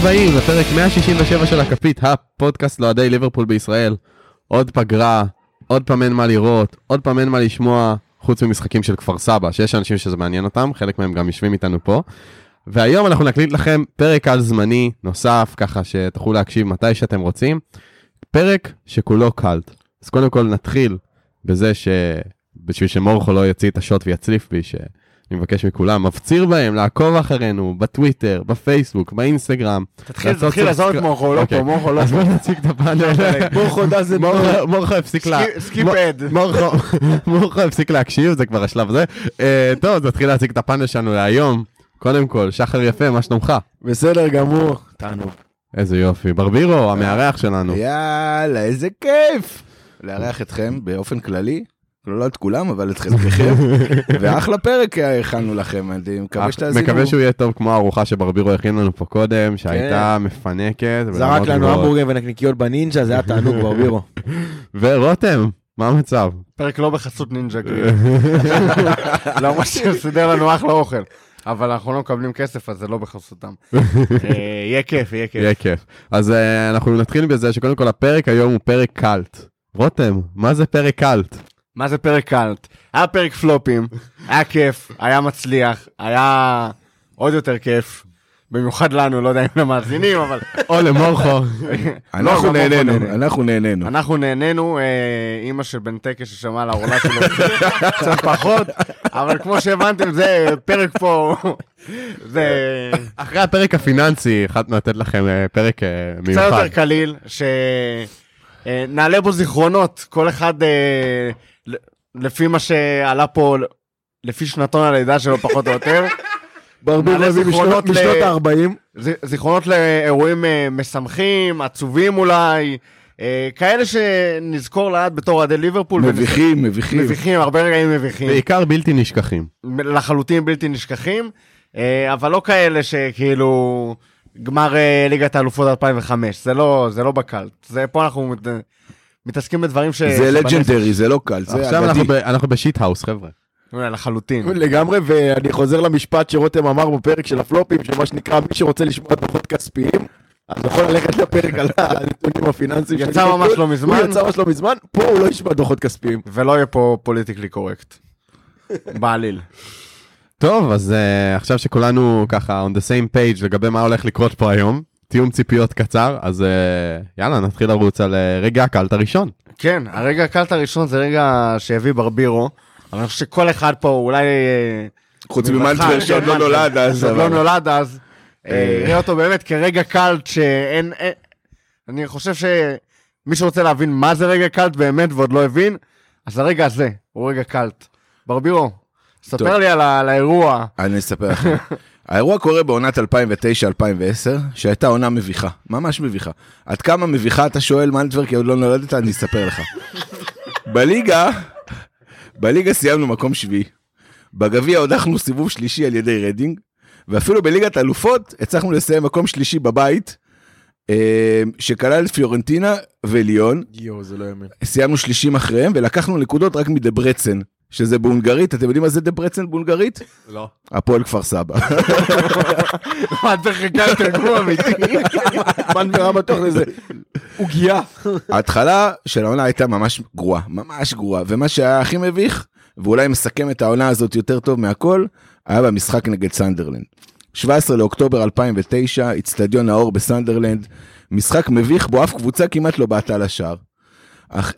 הבאים לפרק 167 של הכפית, הפודקאסט לאוהדי ליברפול בישראל. עוד פגרה, עוד פעם אין מה לראות, עוד פעם אין מה לשמוע, חוץ ממשחקים של כפר סבא, שיש אנשים שזה מעניין אותם, חלק מהם גם יושבים איתנו פה. והיום אנחנו נקליט לכם פרק על זמני נוסף, ככה שתוכלו להקשיב מתי שאתם רוצים. פרק שכולו קאלט. אז קודם כל נתחיל בזה שבשביל שמורכו לא יוציא את השוט ויצליף בי, שאני מבקש מכולם, מפציר בהם לעקוב אחרינו בטוויטר, בפייסבוק, באינסטגרם. תתחיל, תתחיל לעזור את. מורכו, לא אוקיי. פה, מורכו לא אז פה. בוא נציג את הפאנל. מורכו doesn't מורכו- מורכו הפסיק לה... סקיפ אד. מורכו מורכו הפסיק להקשיב, זה כבר השלב הזה. אה, טוב, אז נתחיל להציג את הפאנל שלנו להיום. קודם כל, שחר יפה, מה שלומך? בסדר גמור. תענוג. איזה יופי. ברבירו, המארח שלנו. יאללה, איזה כיף! לארח אתכם באופן כללי, לא את כולם, אבל את חלקכם, ואחלה פרק הכנו לכם, אני מקווה שתאזינו. מקווה שהוא יהיה טוב כמו הארוחה שברבירו הכין לנו פה קודם, שהייתה מפנקת. זרק לנו. המבורגר ונקניקיות בנינג'ה, זה היה תענוג ברבירו. ורותם, מה המצב? פרק לא בחסות נינג'ה. למרות שסידר לנו אחלה אוכל. אבל אנחנו לא מקבלים כסף, אז זה לא בחסותם. אה, יהיה כיף, יהיה כיף. יהיה כיף. אז אה, אנחנו נתחיל בזה שקודם כל הפרק היום הוא פרק קאלט. רותם, מה זה פרק קאלט? מה זה פרק קאלט? היה פרק פלופים, היה כיף, היה מצליח, היה עוד יותר כיף. במיוחד לנו, לא יודע אם למאזינים, אבל או למורכו. אנחנו נהנינו, אנחנו נהנינו. אנחנו נהנינו, אה, אימא של בן טקס ששמעה על העורלה שלו קצת פחות, אבל כמו שהבנתם, זה פרק פה, זה אחרי הפרק הפיננסי, החלטנו לתת לכם אה, פרק אה, קצת מיוחד. יותר קליל, שנעלה בו זיכרונות, כל אחד לפי מה שעלה פה, לפי שנתון הלידה שלו פחות או יותר, הביא זיכרונות משנות ל- משנות ה-40. ז- זיכרונות לאירועים אה, משמחים, עצובים אולי, אה, כאלה שנזכור לעד בתור אוהדי ליברפול. מביכים, מביכים. מביכים, הרבה רגעים מביכים. בעיקר בלתי נשכחים. לחלוטין בלתי נשכחים, אה, אבל לא כאלה שכאילו גמר ליגת האלופות 2005, זה לא, זה לא בקלט, זה פה אנחנו מת, מתעסקים בדברים ש... זה. לג'נדרי, זה לא קל, זה עכשיו אנחנו אגדי. ב- אנחנו בשיט האוס, חבר'ה. אה, לחלוטין. לגמרי, ואני חוזר למשפט שרותם אמר בפרק של הפלופים, שמה שנקרא, מי שרוצה לשמוע דוחות כספיים, אז יכול ללכת לפרק על הנתונים הפיננסיים. יצא. ממש לא מזמן. הוא יצא ממש לא מזמן, פה הוא לא ישמע דוחות כספיים. ולא יהיה פה פוליטיקלי קורקט. בעליל. טוב, אז uh, עכשיו שכולנו ככה on the same page לגבי מה הולך לקרות פה היום, תיאום ציפיות קצר, אז uh, יאללה, נתחיל לרוץ על uh, רגע הקלט הראשון. כן, הרגע הקלט הראשון זה רגע שהביא ברבירו, אבל אני חושב שכל אחד פה אולי... אה, חוץ ממנטבר שעוד כן, לא מנטבר, נולד אז. אבל- לא נולד אז, אה, יראה אותו באמת כרגע קלט שאין... אין- אני חושב שמי שרוצה להבין מה זה רגע קלט באמת ועוד לא הבין, אז הרגע הזה הוא רגע קאלט. ברבירו, טוב. ספר לי על האירוע. אני אספר לכם. האירוע קורה בעונת 2009-2010, שהייתה עונה מביכה, ממש מביכה. עד כמה מביכה אתה שואל מנטבר כי עוד לא נולדת, אני אספר לך. בליגה, בליגה סיימנו מקום שביעי. בגביע הודחנו סיבוב שלישי על ידי רדינג, ואפילו בליגת אלופות הצלחנו לסיים מקום שלישי בבית, אה, שכלל את פיורנטינה וליון. יואו, זה לא יאמן. סיימנו שלישים אחריהם ולקחנו נקודות רק מדברצן, שזה בהונגרית, אתם יודעים מה זה דברצן בהונגרית? לא. הפועל כפר סבא. מה אתה חיכה תרגום אמיתי? מנטבר היה בטוח לזה. עוגיה. ההתחלה של העונה הייתה ממש גרועה, ממש גרועה, ומה שהיה הכי מביך, ואולי מסכם את העונה הזאת יותר טוב מהכל, היה במשחק נגד סנדרלנד. 17 לאוקטובר 2009, אצטדיון האור בסנדרלנד, משחק מביך בו אף קבוצה כמעט לא בעטה לשער. אך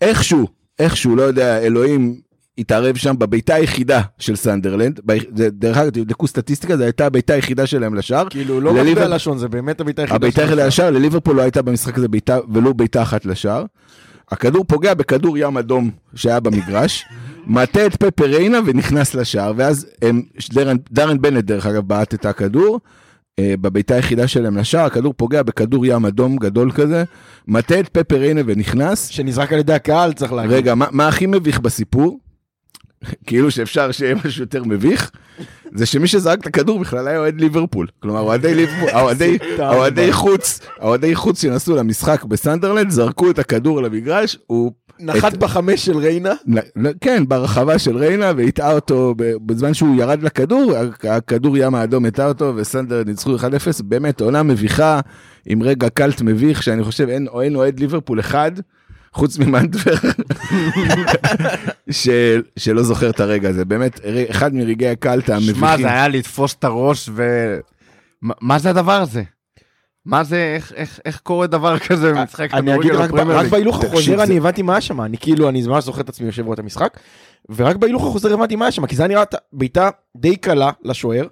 איכשהו, איכשהו, לא יודע, אלוהים התערב שם בבעיטה היחידה של סנדרלנד, ב- דרך אגב, תבדקו סטטיסטיקה, זו הייתה הבעיטה היחידה שלהם לשער, כאילו, לא לליבר- מטבע לשון, זה באמת הבעיטה היחידה. הבעיטה. היחידה לשער, לליברפול לא הייתה במשחק הזה בעיטה, ולו בעיטה אחת לשער. הכדור פוגע בכדור ים אדום שהיה במגרש, מטה את פפה ריינה ונכנס לשער, ואז הם, דרן, דרן בנט דרך אגב בעט את הכדור, אה, בביתה היחידה שלהם לשער, הכדור פוגע בכדור ים אדום גדול כזה, מטה את פפר ריינה ונכנס. שנזרק על ידי הקהל, צריך להגיד. רגע, מה, מה הכי מביך בסיפור? כאילו שאפשר שיהיה משהו יותר מביך, זה שמי שזרק את הכדור בכלל היה אוהד ליברפול. כלומר, אוהדי ליברפול, האוהדי- האוהדי חוץ, האוהדי חוץ שנסעו למשחק בסנדרלנד, זרקו את הכדור למגרש, הוא... נחת בחמש של ריינה. כן, ברחבה של ריינה, והטעה אותו, בזמן שהוא ירד לכדור, הכדור ים האדום הטעה אותו, וסנדרלנד ניצחו 1-0, באמת עונה מביכה, עם רגע קלט מביך, שאני חושב אין אוהד ליברפול אחד, חוץ ממנדבר, של- שלא זוכר את הרגע הזה, באמת, אחד מרגעי הקלט המביכים. שמע, זה היה לתפוס את הראש ו... מה- מה זה הדבר הזה? מה זה, איך- איך- איך קורה דבר כזה במשחק אני אגיד רק רק? בהילוך החוזר זה- אני הבנתי מה היה שם, אני כאילו, אני ממש זוכר את עצמי יושב רואה את המשחק, ורק בהילוך החוזר הבנתי מה היה שם, כי זה היה נראה בעיטה די קלה לשוער,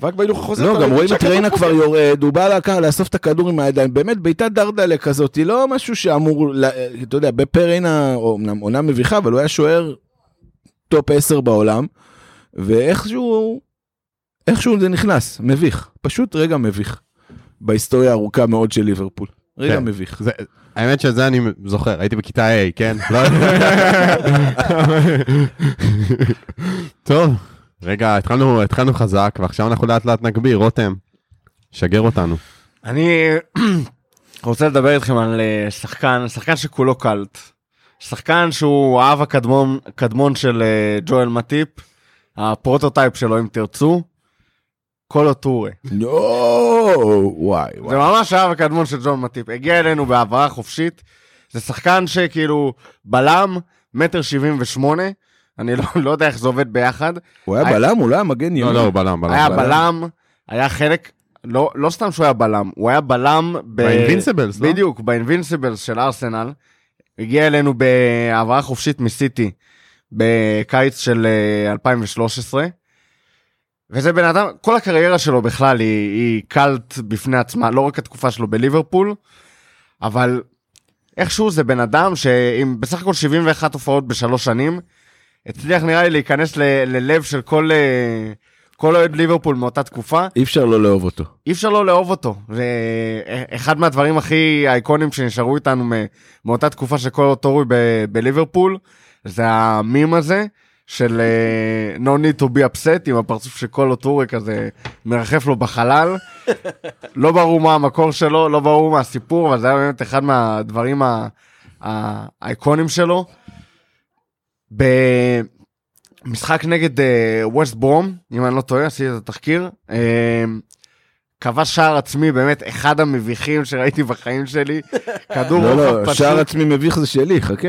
ורק בהילוך החוזר... לא, גם רואים את ריינה. כבר יורד, הוא בא לאסוף את הכדור עם הידיים, באמת בעיטה דרדלה כזאת, היא לא משהו שאמור, אתה יודע, פפה ריינה, אומנם עונה מביכה, אבל הוא היה שוער top 10 בעולם, ואיכשהו, איכשהו זה נכנס, מביך, פשוט רגע מביך, בהיסטוריה הארוכה מאוד של ליברפול, רגע כן. מביך. זה- האמת שזה אני זוכר, הייתי בכיתה א', כן? לא- טוב, רגע, התחלנו התחלנו חזק, ועכשיו אנחנו לאט לאט נגביר, רותם, שגר אותנו. אני רוצה לדבר איתכם על אה, שחקן, שחקן שכולו קאלט. שחקן שהוא האב הקדמון קדמון של אה, ג'ואל מטיפ, ה prototype שלו אם תרצו, קולו טורה. לא, וואי, זה וואי. ממש האב הקדמון של ג'ון מטיפ. הגיע אלינו בהעברה חופשית. זה שחקן שכאילו בלם, מטר שבעים ושמונה. אני לא, לא יודע איך זה עובד ביחד. הוא היה היה- בלם, הוא לא היה מגן לא, ימין. לא, הוא בלם, בלם. היה בלם. בלם, היה חלק, לא, לא סתם שהוא היה בלם, הוא היה בלם ב... באינבינסיבלס, לא? בדיוק, באינבינסיבלס של ארסנל. הגיע אלינו בהעברה חופשית מסיטי בקיץ של אה, 2013. וזה בן אדם, כל הקריירה שלו בכלל היא, היא קלט בפני עצמה, לא רק התקופה שלו בליברפול, אבל איכשהו זה בן אדם שעם בסך הכל 71 הופעות בשלוש שנים, הצליח נראה לי להיכנס ל- ללב של כל, אה, כל אוהד ליברפול מאותה תקופה. אי אפשר לא לאהוב אותו. אי אפשר לא לאהוב אותו. זה אחד מהדברים הכי אייקונים שנשארו איתנו מאותה תקופה של כל אוטורי ב- בליברפול, זה המים הזה של אה, no need to be upset עם הפרצוף של כל אוטורי כזה מרחף לו בחלל. לא ברור מה המקור שלו, לא ברור מה הסיפור, אבל זה היה באמת אחד מהדברים האייקונים שלו. במשחק נגד ווסט ברום, אם אני לא טועה, עשיתי את התחקיר. אה, כבש שער עצמי, באמת אחד המביכים שראיתי בחיים שלי. כדור לא, לא, פשוט. שער עצמי מביך זה שלי, חכה.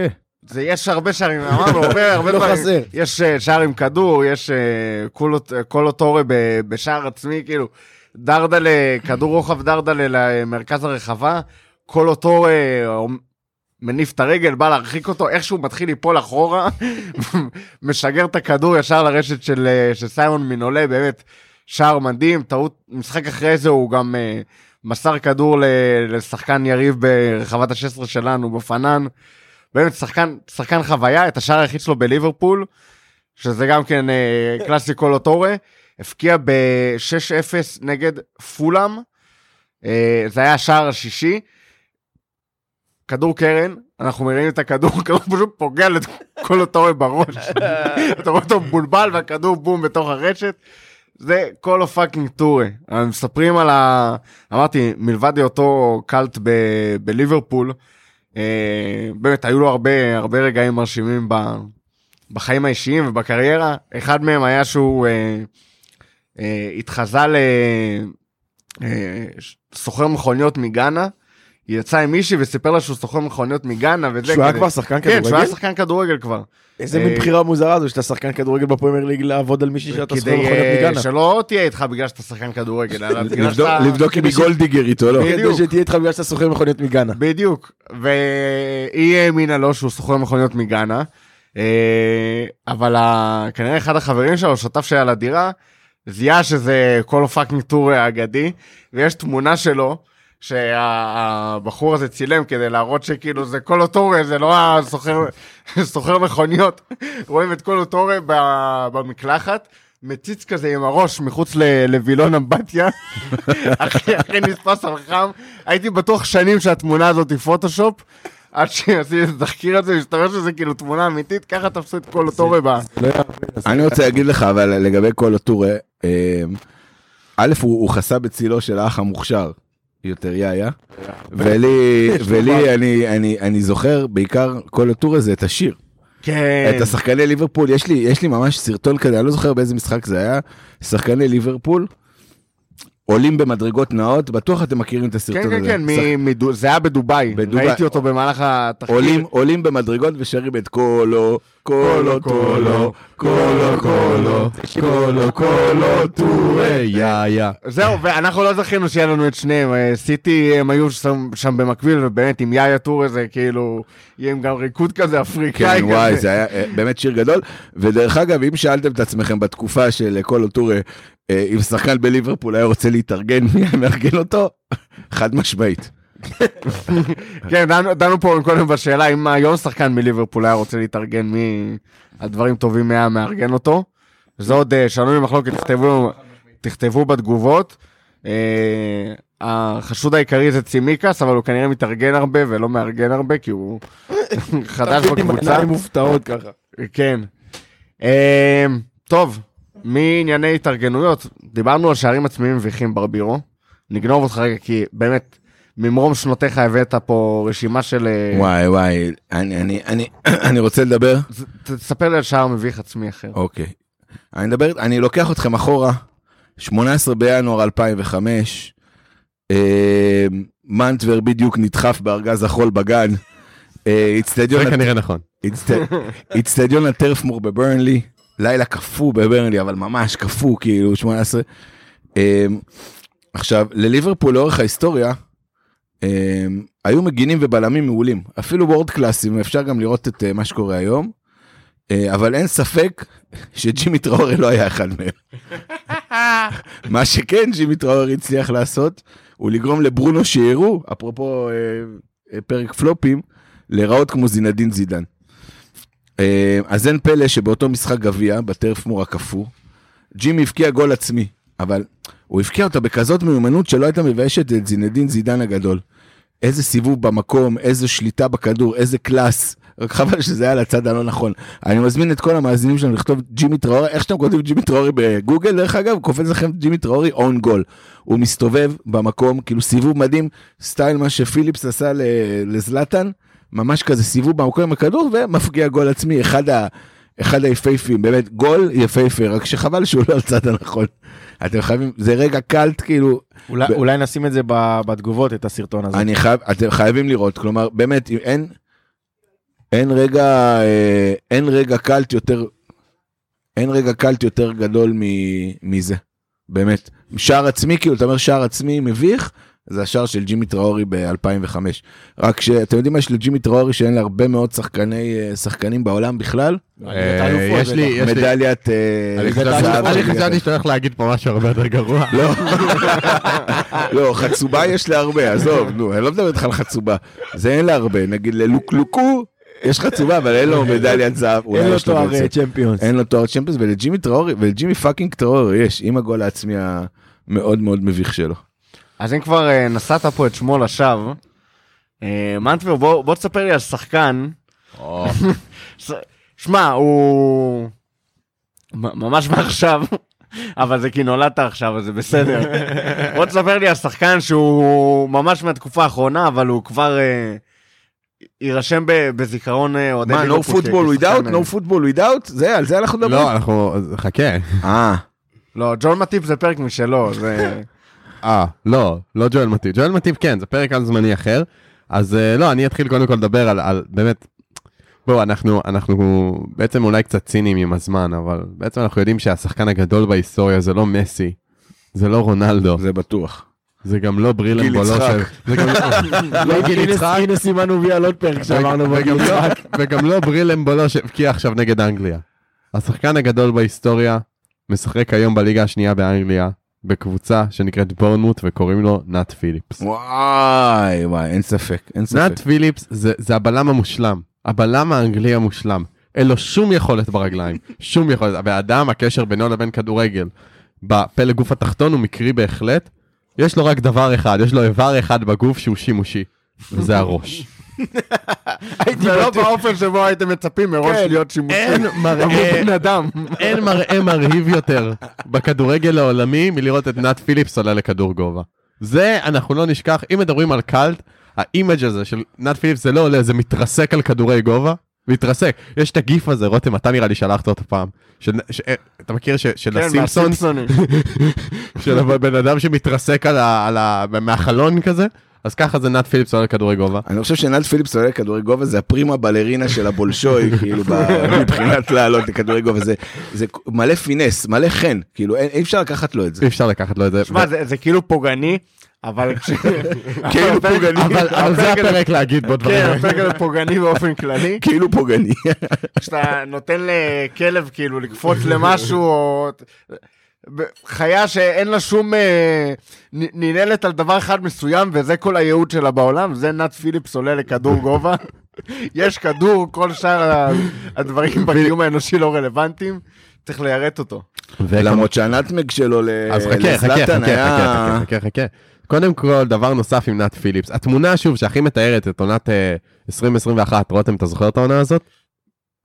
זה, יש הרבה שערים, אמרנו, הרבה, הרבה לא דברים. חסר. יש אה, שער עם כדור, יש אה, קולו- קולו טורה בשער עצמי, כאילו, דרדלה, כדור רוחב דרדלה למרכז הרחבה, קולו טורה אה, מניף את הרגל, בא להרחיק אותו, איכשהו מתחיל ליפול אחורה, משגר את הכדור ישר לרשת של, אה, של סיימון מינולה, באמת שער מדהים, טעות, משחק אחרי זה הוא גם אה, מסר כדור ל- לשחקן יריב ברחבת ה-16 שלנו, בפנן. באמת שחקן, שחקן חוויה, את השער היחיד שלו בליברפול, שזה גם כן אה, קלאסי קולוטורה, הפקיע ב-6-0 נגד פולאם, אה, זה היה השער השישי, כדור קרן, אנחנו מרימים את הכדור, הכדור פשוט פוגע לקולוטורה בראש, אתה רואה אותו מבולבל והכדור בום בתוך הרשת. זה כל הפאקינג טורי. מספרים על ה... אמרתי, מלבד היותו קאלט ב- בליברפול, אה, באמת היו לו הרבה הרבה רגעים מרשימים ב, בחיים האישיים ובקריירה. אחד מהם היה שהוא אה, אה, התחזה לסוחר מכוניות מגאנה. יצא עם מישהי וסיפר לה שהוא סוחר מכוניות מגאנה וזה. שהוא היה כדי- כבר שחקן כן, שהוא היה כדורגל? שחקן כדורגל כבר. איזה אה, מין בחירה מוזרה זו שאתה שחקן כדורגל בפרמייר ליג לעבוד על מישהי שאתה סוחר כדי מכוניות אה, מגאנה. שלא תהיה איתך בגלל שאתה שחקן כדורגל, אלא בגלל לבדוק- שאתה... לבדוק אם היא gold digger או לא. בדיוק. כדי שתהיה איתך בגלל שאתה סוחר מכוניות מגאנה. בדיוק, והיא האמינה לו שהוא סוחר מכוניות מגאנה, אה, אבל כנראה אחד החברים שלו, שותף שהיה לדירה, זיהה שזה כל הפאקינג טור האגדי, ויש תמונה שלו, שהבחור הזה צילם כדי להראות שכאילו זה קולו טורה, זה לא הסוחר סוחר מכוניות. רואים את כל אוטוריה ב- במקלחת, מציץ כזה עם הראש מחוץ ל- לווילון אמבטיה, אחי אחי נתפס על חם, הייתי בטוח שנים שהתמונה הזאת היא פוטושופ, עד שעשיתי את התחקיר הזה, מסתבר שזה כאילו תמונה אמיתית, ככה תפסו את כל אותו רבע. לא אני רוצה להגיד לך, אבל לגבי כל הטורה, אה, א', הוא חסה בצילו של האח המוכשר, יותר יאיה, ולי, ולי. אני, אני, אני זוכר בעיקר כל הטור הזה את השיר. כן. את השחקני ליברפול, יש לי, יש לי ממש סרטון כזה, אני לא זוכר באיזה משחק זה היה, שחקני ליברפול עולים במדרגות נאות, בטוח אתם מכירים את הסרטון כן, הזה. כן, כן, מ- מדו- זה היה בדובאי. בדובאי. ראיתי אותו במהלך התחקיר. עולים, עולים במדרגות ושרים את קולו, קולו, קולו, קולו, קולו, קולו, קולו, טורי. יא יא. זהו, ואנחנו לא זכינו שיהיה לנו את שניהם. אה, סיטי הם היו שם, במקביל, ובאמת עם יאיה טור זה כאילו, יהיה עם גם ריקוד כזה אפריקאי כן, כזה. וואי, זה היה אה, באמת שיר גדול. ודרך אגב, אם שאלתם את עצמכם בתקופה של קולו טורי, אה, אם שחקן בליברפול היה רוצה להתארגן, מי היה מארגן אותו? חד משמעית. כן, דנו, פה קודם בשאלה אם היום שחקן מליברפול היה רוצה להתארגן, מי הדברים טובים היה מארגן אותו. זה עוד אה, שנוי במחלוקת, תכתבו, תכתבו בתגובות. אה, החשוד העיקרי זה צימקס, אבל הוא כנראה מתארגן הרבה ולא מארגן הרבה, כי הוא חדש עם בקבוצה. עיניים מופתעות ככה. כן. אה, טוב, מענייני התארגנויות, דיברנו על שערים עצמיים מביכים ברבירו. נגנוב אותך רגע, כי באמת, ממרום שנותיך הבאת פה רשימה של... אה, וואי, וואי, אני- אני- אני- אני רוצה לדבר. תספר לי על שער מביך עצמי אחר. אוקיי. אני מדבר, אני לוקח אתכם אחורה, 18 בינואר 2005, אה, מנטבר בדיוק נדחף בארגז החול בגן. אה, איצטדיון זה כנראה נכון. איצט- איצטדיון הטרפמור בברנלי, לילה קפוא בברנלי, אבל ממש קפוא, כאילו 18. אה, עכשיו, לליברפול לאורך ההיסטוריה, היו מגינים ובלמים מעולים, אפילו וורד קלאסים, אפשר גם לראות את אה, מה שקורה היום, אה, אבל אין ספק שג'ימי טראורי לא היה אחד מהם. מה שכן ג'ימי טראורי הצליח לעשות, הוא לגרום לברונו שירו, אפרופו אה, פרק פלופים, להיראות כמו זינדין זידן. אז אין פלא שבאותו משחק גביע, בטרפמור הקפוא, ג'ימי הבקיע גול עצמי, אבל הוא הבקיע אותה בכזאת מיומנות שלא הייתה מביישת את זינדין זידן הגדול. איזה סיבוב במקום, איזה שליטה בכדור, איזה class. רק חבל שזה היה לצד הלא נכון. אני מזמין את כל המאזינים שלנו לכתוב ג'ימי טראורי, איך שאתם כותבים ג'ימי טראורי בגוגל, דרך אגב, קופץ לכם ג'ימי טראורי own goal. הוא מסתובב במקום, כאילו סיבוב מדהים, style מה שפיליפס עשה ל- לזלטן, ממש כזה סיבוב במקום עם הכדור ומפגיע גול עצמי, אחד, ה, אחד היפהפים, באמת גול יפהפה, רק שחבל שהוא לא על צד הנכון. אתם חייבים, זה רגע קלט כאילו, אולי- ב- אולי נשים את זה בתגובות, את הסרטון הזה. אני חייב, אתם חייבים לראות, כלומר, באמת, אם אין, אין רגע, אה, אין רגע קלט יותר, אין רגע קלט יותר גדול מ- מזה, באמת. שער עצמי, כאילו, אתה אומר שער עצמי מביך, זה השער של ג'ימי טראורי ב-2005. רק שאתם יודעים מה יש לג'ימי טראורי שאין להרבה מאוד שחקני, אה, שחקנים בעולם בכלל? אה, יש לי, יש לי, מדליית אה, אני חשבתי- שאתה הולך להגיד פה משהו הרבה יותר גרוע. לא, לא, חצובה יש להרבה, עזוב, נו, אני לא מדבר איתך על חצובה. זה אין להרבה, נגיד ללוקאקו, יש חצובה, אבל אין לו מדליית זהב. אין לו תואר. אה, צ'מפיונס. אין לו תואר צ'מפיונס, ולג'ימי טראורי, ולג'ימי fucking טראורי יש, עם הגול העצמי המאוד מאוד מביך שלו. אז אם כבר אה, נשאת פה את שמו לשווא, אה, מנטבר, בוא בוא תספר לי על שחקן. שמע, הוא... ממש מעכשיו, אבל זה כי נולדת עכשיו, אז זה בסדר. בוא תספר לי על שחקן שהוא ממש מהתקופה האחרונה, אבל הוא כבר אה, יירשם ב- בזיכרון אוהדי מה, no football without? no football without? זה, על זה אנחנו מדברים? לא, אנחנו, חכה. אה, לא, ג'ון מטיפ זה פרק משלו, זה... אה, לא, לא ג'ואל מטיב. ג'ואל מטיב כן, זה פרק על זמני אחר. אז אה, לא, אני אתחיל קודם כל לדבר על, על באמת, בואו, אנחנו, אנחנו בעצם אולי קצת ציניים עם הזמן, אבל בעצם אנחנו יודעים שהשחקן הגדול בהיסטוריה זה לא מסי, זה לא רונלדו, זה בטוח. זה גם לא ברילם גיל בולושב, יצחק. זה גם לא- לא גיל יצחק, הנה סימנו וי על עוד פרק שאמרנו בו וגם לא- וגם לא ברילם בולו שהבקיע עכשיו נגד אנגליה. השחקן הגדול בהיסטוריה משחק היום בליגה השנייה באנגליה, בקבוצה שנקראת בורנמוט וקוראים לו נאט פיליפס. וואי, וואי, אין ספק, אין ספק. נאט פיליפס זה, זה הבלם המושלם, הבלם האנגלי המושלם. אין לו שום יכולת ברגליים, שום יכולת. והאדם, הקשר בינו לבין כדורגל בפלג גוף התחתון הוא מקרי בהחלט. יש לו רק דבר אחד, יש לו איבר אחד בגוף שהוא שימושי, וזה הראש. הייתי ולא בטוח. באופן שבו הייתם מצפים מראש כן. להיות שימושי. אין מראה, בן אדם. אין מראה מרהיב יותר בכדורגל העולמי מלראות את נאט פיליפס עולה לכדור גובה. זה אנחנו לא נשכח, אם מדברים על קאלט, ה image הזה של נאט פיליפס זה לא עולה, זה מתרסק על כדורי גובה. מתרסק, יש את הגיף הזה, רותם, אתה נראה לי שלחת אותו פעם. של, ש, אה, אתה מכיר ש, של כן. של הבן אדם שמתרסק על ה, על ה, מהחלון כזה? אז ככה זה נאט פיליפס עולה לכדורי גובה. אני חושב שנאט פיליפס עולה לכדורי גובה זה הפרימה בלרינה של הבולשוי כאילו מבחינת לעלות לכדורי גובה זה זה מלא פינס מלא חן כאילו אי אפשר לקחת לו את זה. אי אפשר לקחת לו את זה. שמע, זה זה כאילו פוגעני, אבל. כאילו פוגעני. אבל זה הפרק להגיד בו דברים. כן. הפרק הזה פוגעני באופן כללי. כאילו פוגעני. כשאתה נותן לכלב כאילו לקפוץ למשהו, חיה שאין לה שום אה, ננעלת על דבר אחד מסוים, וזה כל הייעוד שלה בעולם, זה נאט פיליפס עולה לכדור גובה. יש כדור, כל שאר הדברים בקיום האנושי לא רלוונטיים, צריך ליירט אותו. למרות שהנטמג שלו ל- אז חכה, חכה, חכה, לזלאטן חכה, היה... חכה, חכה, חכה. קודם כל, דבר נוסף עם נאט פיליפס. התמונה, שוב, שהכי מתארת את עונת אה, 2021, רותם, אתה זוכר את העונה הזאת?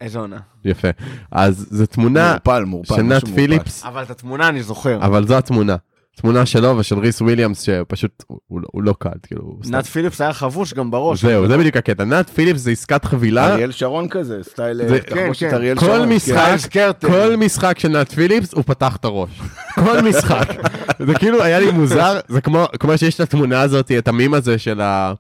איזה עונה. יפה. אז זו תמונה מעורפל, מעורפל, של נאט. פיליפס, אבל את התמונה אני זוכר. אבל זו התמונה. תמונה שלו ושל ריס וויליאמס, שפשוט, הוא- הוא לא- הוא לא קל, כאילו, נאט פיליפס היה חבוש גם בראש. זהו, זה בדיוק הקטע. נאט פיליפס זה עסקת חבילה. אריאל שרון כזה, סטייל זה- אה, תחמושת כן, כן. אריאל כל שרון. משחק- כן. סטייל סקרטן. כל משחק של נאט פיליפס הוא פתח את הראש. כל משחק. זה כאילו היה לי מוזר, זה כמו, כמו שיש את התמונה הזאת, את המים הזה של ה...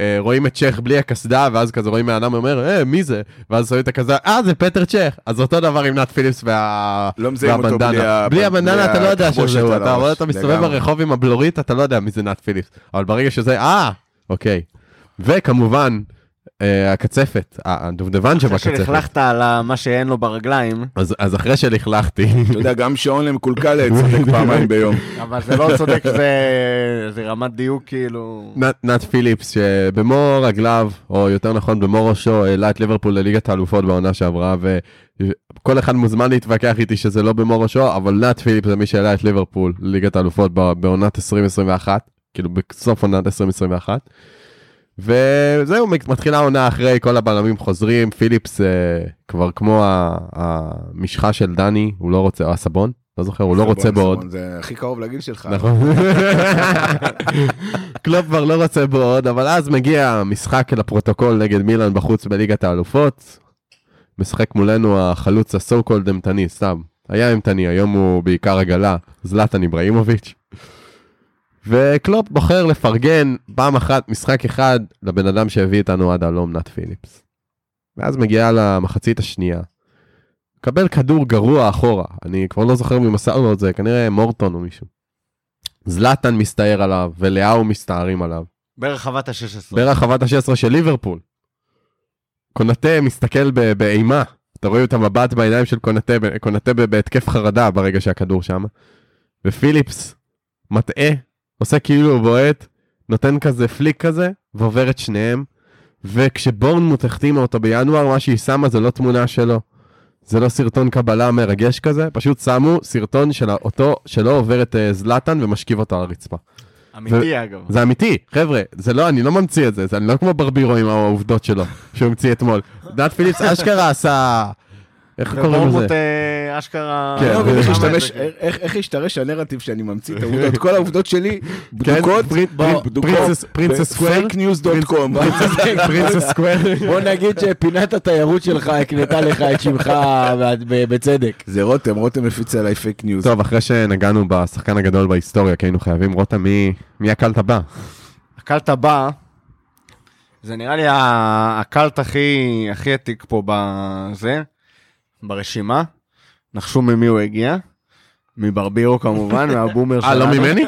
אה, רואים את צ'ך בלי הקסדה, ואז כזה רואים מהאדם אומר, אה, מי זה? ואז שמים את הקסדה, אה, זה פטר צ'ך. אז אותו דבר עם נאט פיליפס וה... לא מזהים אותו והבנדנה. בלי ה- בלי הבנדנה אתה לא יודע שזהו, על אתה הראש. רואה אותו מסתובב. ברחוב עם הבלורית, אתה לא יודע מי זה נאט פיליפס. אבל ברגע שזה, אה, אוקיי. וכמובן, הקצפת, הדובדבן אחרי שבקצפת. שלכלכת על מה שאין לו ברגליים, אז אז אחרי שלכלכתי, אתה יודע, גם שעון למקולקל צודק פעמיים ביום. אבל זה לא צודק, זה- זה רמת דיוק כאילו... נאט פיליפס שבמו רגליו, או יותר נכון במו ראשו, העלה את ליברפול לליגת האלופות בעונה שעברה, וכל אחד מוזמן להתווכח איתי שזה לא במו ראשו, אבל נאט פיליפס זה מי שהעלה את ליברפול לליגת האלופות ב- בעונת 2021, כאילו בסוף עונת 2021. וזהו, מתחילה העונה אחרי, כל הבלמים חוזרים, פיליפס אה, כבר כמו המשחה של דני, הוא לא רוצה, או הסבון, לא זוכר, הוא לא רוצה בעוד. זה הכי קרוב לגיל שלך. נכון. קלופ כבר לא רוצה בו עוד, אבל אז מגיע משחק לפרוטוקול נגד מילאן בחוץ בליגת האלופות. משחק מולנו החלוץ ה so called אימתני, סתם. היה אימתני, היום הוא בעיקר עגלה, זלאטן איבראימוביץ'. וקלופ בוחר לפרגן פעם אחת, משחק אחד, לבן אדם שהביא איתנו עד הלום, נאט פיליפס. ואז מגיעה למחצית השנייה. מקבל כדור גרוע אחורה, אני כבר לא זוכר מי מסר לו את זה, כנראה מורטון או מישהו. זלאטן מסתער עליו, ולאהו מסתערים עליו. ברחבת ה-16. ברחבת ה-16 של ליברפול. קונטה מסתכל באימה, אתה רואה את המבט בעיניים של קונטה, קונטה בהתקף חרדה ברגע שהכדור שם. ופיליפס מטעה, עושה כאילו הוא בועט, נותן כזה פליק כזה, ועובר את שניהם. וכשבורנמוט החתימה אותו בינואר, מה שהיא שמה זה לא תמונה שלו. זה לא סרטון קבלה מרגש כזה, פשוט שמו סרטון של אותו שלא עובר את אה, זלאטן ומשכיב אותו על הרצפה. אמיתי אגב. זה אמיתי, חבר'ה, זה לא, אני לא ממציא את זה, זה אני לא כמו ברבירו עם העובדות שלו, שהוא המציא אתמול. נאט פיליפס אשכרה עשה... איך קוראים לזה? אשכרה... כן, איך השתרש הנרטיב שאני ממציא את העובדות, כל העובדות שלי בדוקות, כן, prin- princes- princess square? fakenews.com. princess square? בוא נגיד שפינת התיירות שלך הקנתה לך את שמך בצדק. זה רותם, רותם הפיץ עליי fake news. טוב, אחרי שנגענו בשחקן הגדול בהיסטוריה, כי היינו חייבים, רותם, מי הקלט הבא? הקלט הבא, זה נראה לי הקלט הכי הכי עתיק פה בזה, ברשימה. נחשו ממי הוא הגיע. מברבירו כמובן, מהבומר אה, לא ממני?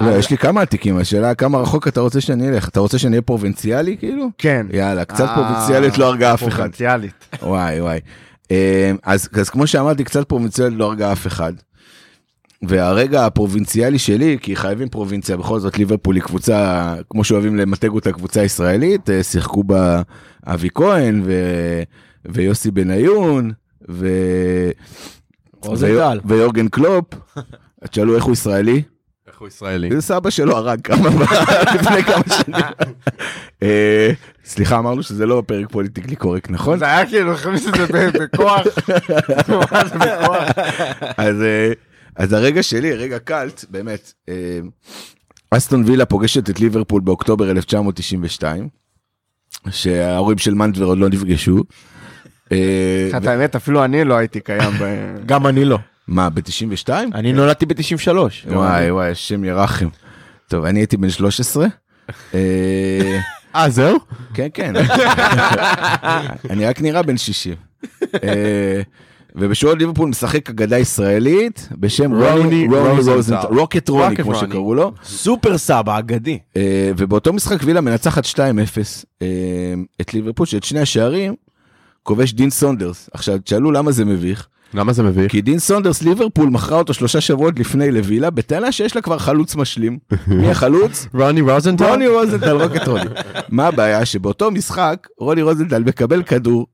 לא, יש לי כמה עתיקים, השאלה כמה רחוק אתה רוצה שאני אלך? אתה רוצה שאני אהיה פרובינציאלי כאילו? כן. יאללה, קצת אה, פרובינציאלית לא הרגה אף אחד. פרובינציאלית. וואי וואי. אה, אז, אז כמו שאמרתי, קצת פרובינציאלי לא הרגה אף אחד. והרגע הפרובינציאלי שלי, כי חייבים פרובינציה, בכל זאת ליברפול היא קבוצה, כמו שאוהבים למתג אותה, קבוצה ישראלית, אה, שיחקו בה אבי כהן ו... ויוסי בניון, ו... רוזנטל. ויורגן קלופ. תשאלו איך הוא ישראלי? הוא ישראלי. זה סבא שלו הרג כמה לפני כמה שנים. אה, סליחה אמרנו שזה לא פרק politically correct נכון? זה היה כאילו הכניס את זה בכוח. אז אה, אז הרגע שלי רגע קאלט באמת אה, אסטון וילה פוגשת את ליברפול באוקטובר 1992 שההורים של מנדבר עוד לא נפגשו. אה, את האמת אפילו אני לא הייתי קיים ב... גם אני לא. מה ב-92? אני נולדתי ב-93. וואי וואי השם ירחם. טוב אני הייתי בן 13. אה, אה, זהו? כן כן. אני רק נראה בן 60. אה, ובשורות ליברפול משחק אגדה ישראלית בשם רוני רוזנטל. Rocket רוני כמו. שקראו לו. סופר סבא אגדי. ובאותו משחק וילה מנצחת 2-0 אה, את ליברפול שאת שני השערים כובש דין סונדרס. עכשיו תשאלו למה זה מביך. למה זה מביך? כי דין סונדרס ליברפול מכרה אותו שלושה שבועות לפני לווילה בטענה שיש לה כבר חלוץ משלים. מי החלוץ? רוני רוזנטל? רוני רוזנטל Rocket רוני. מה הבעיה שבאותו משחק רוני רוזנטל מקבל כדור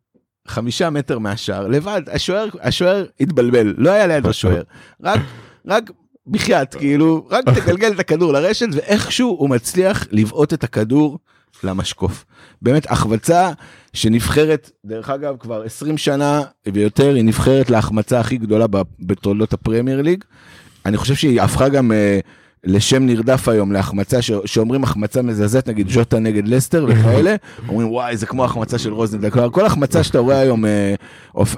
חמישה מטר מהשער לבד השוער השוער התבלבל לא היה ליד השוער רק רק בחייאת כאילו רק תגלגל את הכדור לרשת ואיכשהו הוא מצליח לבעוט את הכדור למשקוף. באמת החמצה שנבחרת דרך אגב כבר 20 שנה ויותר היא נבחרת להחמצה הכי גדולה בתולדות הפרמייר ליג. אני חושב שהיא הפכה גם אה, לשם נרדף היום להחמצה ש- שאומרים החמצה מזעזעת נגיד ז'וטה נגד לסטר וכאלה אומרים וואי זה כמו החמצה של רוזנדל כלומר כל החמצה שאתה רואה היום אה,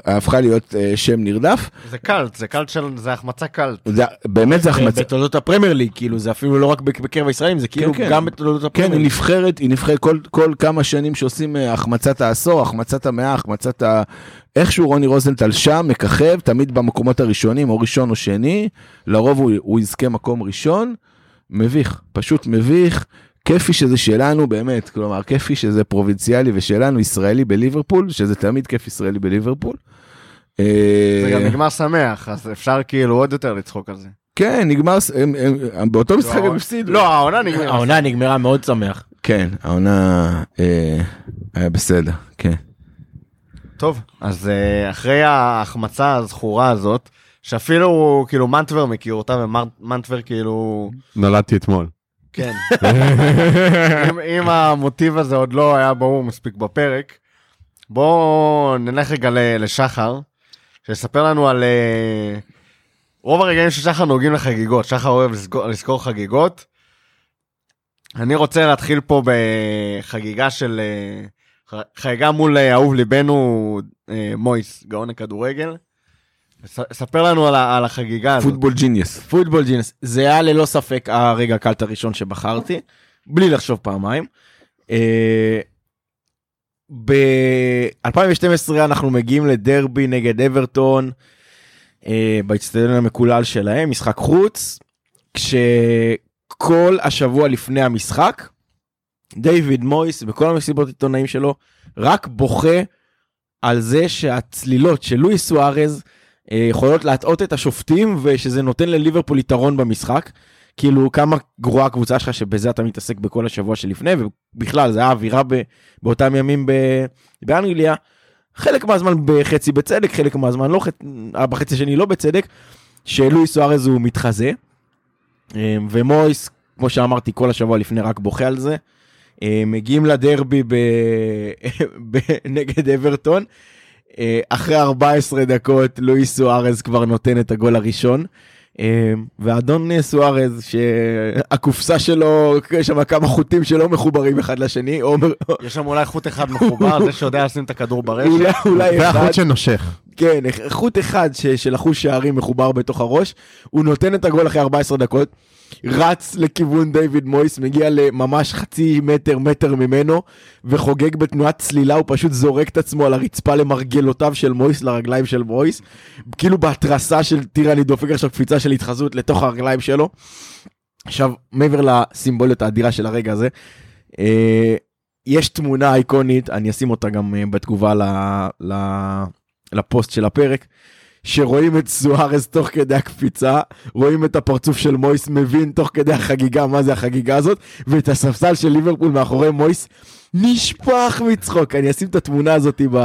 הפכה להיות אה, שם נרדף זה קלט, זה קלט של... זה החמצה קלט. זה, באמת זה החמצה. בתולדות הפרמייר ליג, כאילו זה אפילו לא רק בק- בקרב הישראלים, זה כאילו כן. גם בתולדות כן, הפרמייר היא ליג. נבחרת, היא נבחרת כל, כל כמה שנים שעושים אה, החמצת העשור, החמצת המאה, החמצת ה... איכשהו רוני רוזנטל שם, מככב, תמיד במקומות הראשונים, או ראשון או שני, לרוב הוא, הוא יזכה מקום ראשון, מביך, פשוט מביך, כיפי שזה שלנו באמת, כלומר כיפי שזה פרובינציאלי ושלנו ישראלי בליברפול, שזה תמיד כיף ישראלי בליברפול. זה גם אה, נגמר שמח, אז אפשר כאילו עוד יותר לצחוק על זה. כן, נגמר, הם, הם, הם, באותו משחק הם הפסידו. לא, העונה נגמרה. העונה נגמרה מאוד שמח. כן, העונה אה, היה בסדר, כן. טוב, אז אה, אחרי ההחמצה הזכורה הזאת, שאפילו כאילו מנטבר מכיר אותה, ומנטבר כאילו... נולדתי אתמול. כן. אם, אם המוטיב הזה עוד לא היה ברור מספיק בפרק, בואו נלך רגע לשחר, שיספר לנו על... אה, רוב הרגעים של שחר נוגעים לחגיגות, שחר אוהב לזכור, לזכור חגיגות. אני רוצה להתחיל פה בחגיגה של... אה, ח- חגיגה מול אה, אהוב ליבנו אה, מויס, גאון הכדורגל. ספר לנו על, על החגיגה הזאת. פוטבול ג'יניוס. פוטבול ג'ינס, זה היה ללא ספק הרגע הקלט הראשון שבחרתי, בלי לחשוב פעמיים. ב-2012 אנחנו מגיעים לדרבי נגד אברטון, אה, באצטדיון המקולל שלהם, משחק חוץ, כשכל השבוע לפני המשחק, דיוויד מויס בכל המסיבות עיתונאים שלו רק בוכה על זה שהצלילות של לואיס סוארז אה, יכולות להטעות את השופטים ושזה נותן לליברפול יתרון במשחק. כאילו כמה גרועה הקבוצה שלך שבזה אתה מתעסק בכל השבוע שלפני ובכלל זה היה אווירה ב, באותם ימים ב, באנגליה. חלק מהזמן בחצי בצדק חלק מהזמן לא חצ- בחצי השני לא בצדק. שלואיס סוארז הוא מתחזה. אה, ומויס כמו שאמרתי כל השבוע לפני רק בוכה על זה. אה, מגיעים לדרבי ב... ב... נגד אברטון. אה, אחרי 14 דקות לואיס סוארז כבר נותן את הגול הראשון. אה, ואדון סוארז שהקופסה שלו יש שם כמה חוטים שלא מחוברים אחד לשני יש שם אולי חוט אחד מחובר, זה שיודע לשים את הכדור ברשת. אולי אולי אחד והחוט שנושך. כן חוט אחד ש- של החוש שערים מחובר בתוך הראש הוא נותן את הגול אחרי 14 דקות רץ לכיוון דיוויד מויס מגיע לממש חצי מטר מטר ממנו וחוגג בתנועת צלילה הוא פשוט זורק את עצמו על הרצפה למרגלותיו של מויס לרגליים של מויס כאילו בהתרסה של טירה אני דופק עכשיו קפיצה של התחזות לתוך הרגליים שלו. עכשיו מעבר לסימבוליות האדירה של הרגע הזה. אה, יש תמונה איקונית אני אשים אותה גם אה, בתגובה ל, ל, לפוסט של הפרק. שרואים את סוארז תוך כדי הקפיצה, רואים את הפרצוף של מויס מבין תוך כדי החגיגה מה זה החגיגה הזאת, ואת הספסל של ליברפול מאחורי מויס נשפך מצחוק. אני אשים את התמונה הזאת ב,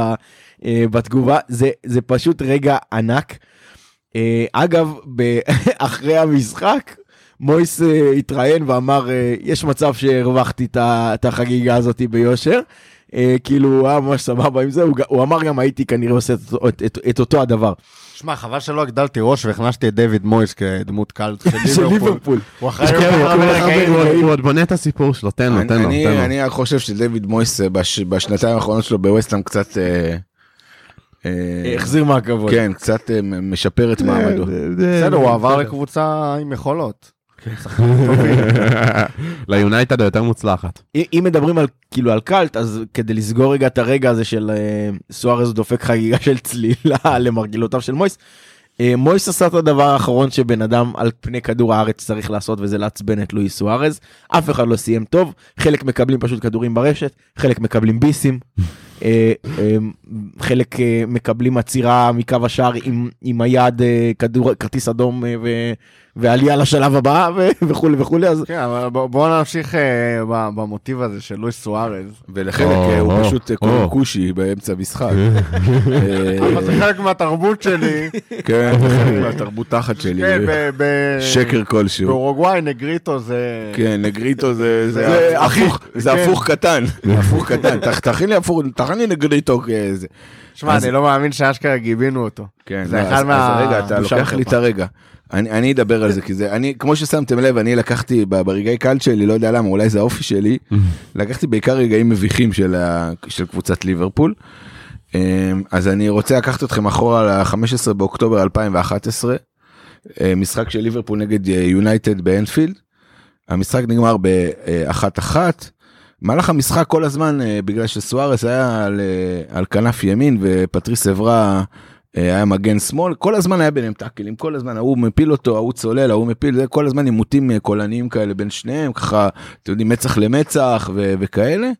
אה, בתגובה, זה, זה פשוט רגע ענק. אה, אגב, ב- אחרי המשחק, מויס אה, התראיין ואמר, אה, יש מצב שהרווחתי את החגיגה הזאת ביושר. אה, כאילו, הוא היה ממש סבבה עם זה, הוא אמר גם הייתי כנראה עושה את אותו- את- את- את אותו הדבר. שמע, חבל שלא הגדלתי ראש והכנסתי את דיוויד מויס כדמות קלט של ליברפול. הוא כן, הוא- עוד בונה את הסיפור שלו, תן לו, אני- תן לו, אני- רק חושב שדויד מויס אה, בש- בשנתיים האחרונות שלו בווסטהאם קצת... אה, החזיר מהכבוד. כן, קצת משפר את מעמדו. בסדר, הוא עבר לקבוצה עם יכולות. ליונייטד היותר מוצלחת. אם- מדברים על כאילו על קאלט אז כדי לסגור רגע את הרגע הזה של אה, סוארז דופק חגיגה של צלילה למרגלותיו של מויס. אה, מויס עשה את הדבר האחרון שבן אדם על פני כדור הארץ צריך לעשות וזה לעצבן את לואי סוארז. אף אחד לא סיים טוב חלק מקבלים פשוט כדורים ברשת חלק מקבלים ביסים. אה, אה, חלק אה, מקבלים עצירה מקו השער עם, עם היד כדור כרטיס אדום ו, ועלייה לשלב הבא ו, וכולי וכולי אז כן, אבל בוא- בוא נמשיך ב- במוטיב הזה של לואיס סוארז. ולחלק אה, הוא או, פשוט או. קורא כושי באמצע משחק. אבל זה חלק מהתרבות שלי. כן, זה חלק מהתרבות תחת שלי. כן, שקר כלשהו. באורוגוואי נגריטו זה... כן, נגריטו זה זה הפוך, כן. הפוך קטן, הפוך קטן, תכ- תכין לי הפוך, תכין לי נגריטו כזה. שמע, אז- אני לא מאמין שאשכרה גיבינו אותו. כן, זה לא, אחד אז- מה- אז רגע, אתה לוקח לי. את הרגע. אני אני אדבר על זה, כי זה, אני, כמו ששמתם לב, אני לקחתי ברגעי קלט שלי, לא יודע למה, אולי זה האופי שלי, לקחתי בעיקר רגעים מביכים של ה- של קבוצת ליברפול. אמ, אז אני רוצה לקחת אתכם אחורה ל-15 באוקטובר 2011, אה, משחק של ליברפול נגד אה, יונייטד באנפילד. המשחק נגמר באחת אחת. במהלך המשחק כל הזמן אה, בגלל שסוארס היה על, אה, על כנף ימין ופטריס אברה אה, היה מגן שמאל כל הזמן היה ביניהם טאקלים כל הזמן ההוא מפיל אותו ההוא צולל ההוא מפיל זה כל הזמן עימותים קולניים כאלה בין שניהם ככה אתם יודעים מצח למצח ו- וכאלה.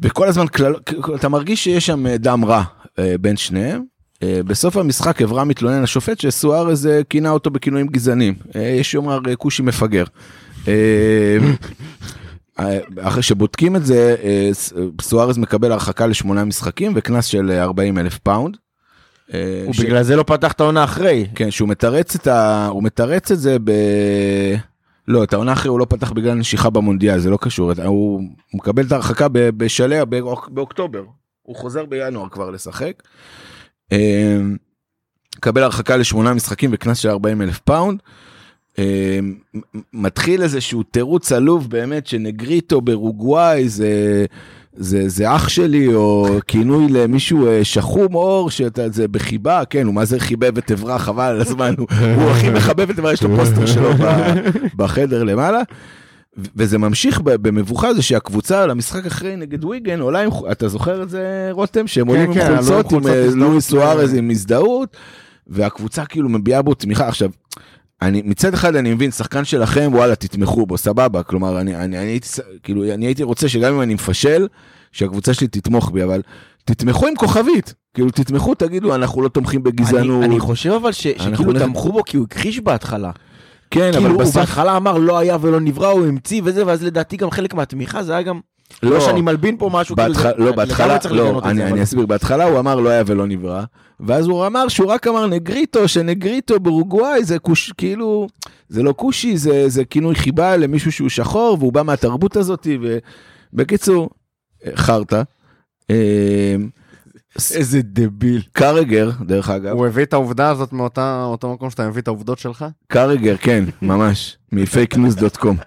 וכל הזמן כלל אתה מרגיש שיש שם דם רע בין שניהם. בסוף המשחק אברה מתלונן לשופט שסוארז כינה אותו בכינויים גזענים יש שיאמר כושי מפגר. אה, אה, אחרי שבודקים את זה אה, סוארז מקבל הרחקה לשמונה משחקים וקנס של אה, 40 אלף פאונד. אה, ש- ובגלל זה לא פתח את העונה אחרי. כן שהוא מתרץ את ה... הוא מתרץ את זה ב... לא את העונה אחרי הוא לא פתח בגלל נשיכה במונדיאל זה לא קשור הוא, מקבל את ההרחקה ב- בשליה באוק- באוקטובר הוא חוזר בינואר כבר לשחק. אה, מקבל הרחקה לשמונה משחקים וקנס של 40 אלף פאונד. אה, מ- מתחיל איזשהו תירוץ עלוב באמת שנגריטו באורוגוואי זה זה זה אח שלי או כינוי למישהו אה, שחום עור שאתה זה בחיבה כן הוא מה זה חיבב את עברה חבל על הזמן הוא, הוא הכי מחבב את עברה יש לו פוסטר שלו בחדר למעלה. וזה ממשיך במבוכה זה שהקבוצה למשחק אחרי נגד ויגן עולה עם אתה זוכר את זה רותם שהם עולים עם כן, עם חולצות עם אה, הזדהות לואי סוארז ל- עם הזדהות והקבוצה כאילו מביעה בו תמיכה עכשיו. אני מצד אחד אני מבין שחקן שלכם וואלה תתמכו בו סבבה כלומר אני אני אני הייתי כאילו אני הייתי רוצה שגם אם אני מפשל שהקבוצה שלי תתמוך בי אבל תתמכו עם כוכבית כאילו תתמכו תגידו אנחנו לא תומכים בגזענות אני, אני חושב אבל ש, שכאילו נ- תמכו בו כי הוא הכחיש בהתחלה. כן כאילו אבל הוא בסוף בהתחלה אמר לא היה ולא נברא הוא המציא וזה ואז לדעתי גם חלק מהתמיכה זה היה גם לא, לא. שאני מלבין פה משהו כאילו לא, בהתחלה, לא, את אני, זה, אני אבל- אסביר, בהתחלה הוא אמר לא היה ולא נברא, ואז הוא אמר שהוא רק אמר נגריטו, שנגריטו ברוגוואי זה כוש, כאילו, זה לא כושי, זה, זה כינוי חיבה למישהו שהוא שחור, והוא בא מהתרבות הזאת, ובקיצור, חרטא. אה, איזה דביל. קרגר, דרך אגב, הוא הביא את העובדה הזאת מאותה אותו מקום שאתה מביא את העובדות שלך? קרגר, כן, ממש, מ fakenews.com. אה,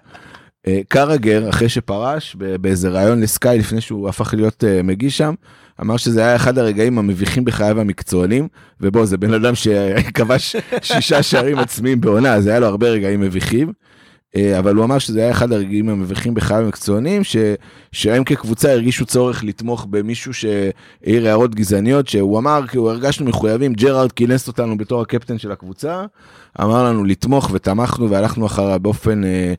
קרגר, אחרי שפרש באיזה ראיון לסקאי לפני שהוא הפך להיות אה, מגיש שם, אמר שזה היה אחד הרגעים המביכים בחייו המקצוענים, ובוא, זה בן אדם שכבש שישה שערים עצמיים בעונה, אז היה לו הרבה רגעים מביכים. אה, אבל הוא אמר שזה היה אחד הרגעים המביכים בחייו המקצוענים, ש... שהם כקבוצה הרגישו צורך לתמוך במישהו שהעיר הערות גזעניות, שהוא אמר, כאילו הרגשנו מחויבים, ג'רארד כינס אותנו בתור הקפטן של הקבוצה, אמר לנו לתמוך ותמכנו והלכנו אחריו באופן אה, אה,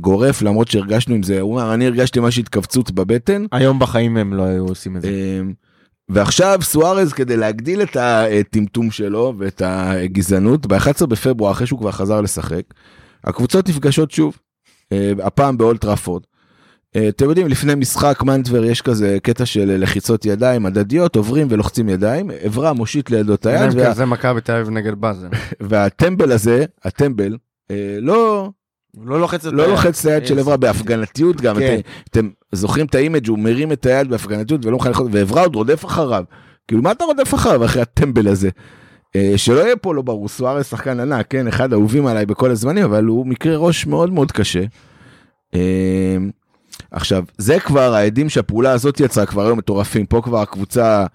גורף, למרות שהרגשנו עם זה, הוא אמר, אני הרגשתי ממש התכווצות בבטן. היום בחיים הם לא היו עושים את זה. אמ, ועכשיו סוארז כדי להגדיל את הטמטום שלו ואת הגזענות ב-11 בפברואר אחרי שהוא כבר חזר לשחק הקבוצות נפגשות שוב אה, הפעם באולט טראפורד. אה, אתם יודעים לפני משחק מעבר יש כזה קטע של לחיצות ידיים הדדיות עוברים ולוחצים ידיים עברה מושיט לידו את היד זה מכבי תל אביב נגד באזל. והטמבל הזה הטמבל אה, לא, לא לוחץ את לא היד. לוחץ את היד של יס. אברה בהפגנתיות גם, כן. אתם- אתם זוכרים את ה image הוא מרים את היד בהפגנתיות ולא מוכן לאכול, ואברה עוד רודף אחריו. כאילו מה אתה רודף אחריו אחרי הטמבל הזה? אה, שלא יהיה פה לא ברור, סוארס שחקן ענק, כן, אחד האהובים עליי בכל הזמנים, אבל הוא מקרה ראש מאוד מאוד קשה. אה, עכשיו, זה כבר העדים שהפעולה הזאת יצרה כבר היו מטורפים, פה כבר הקבוצה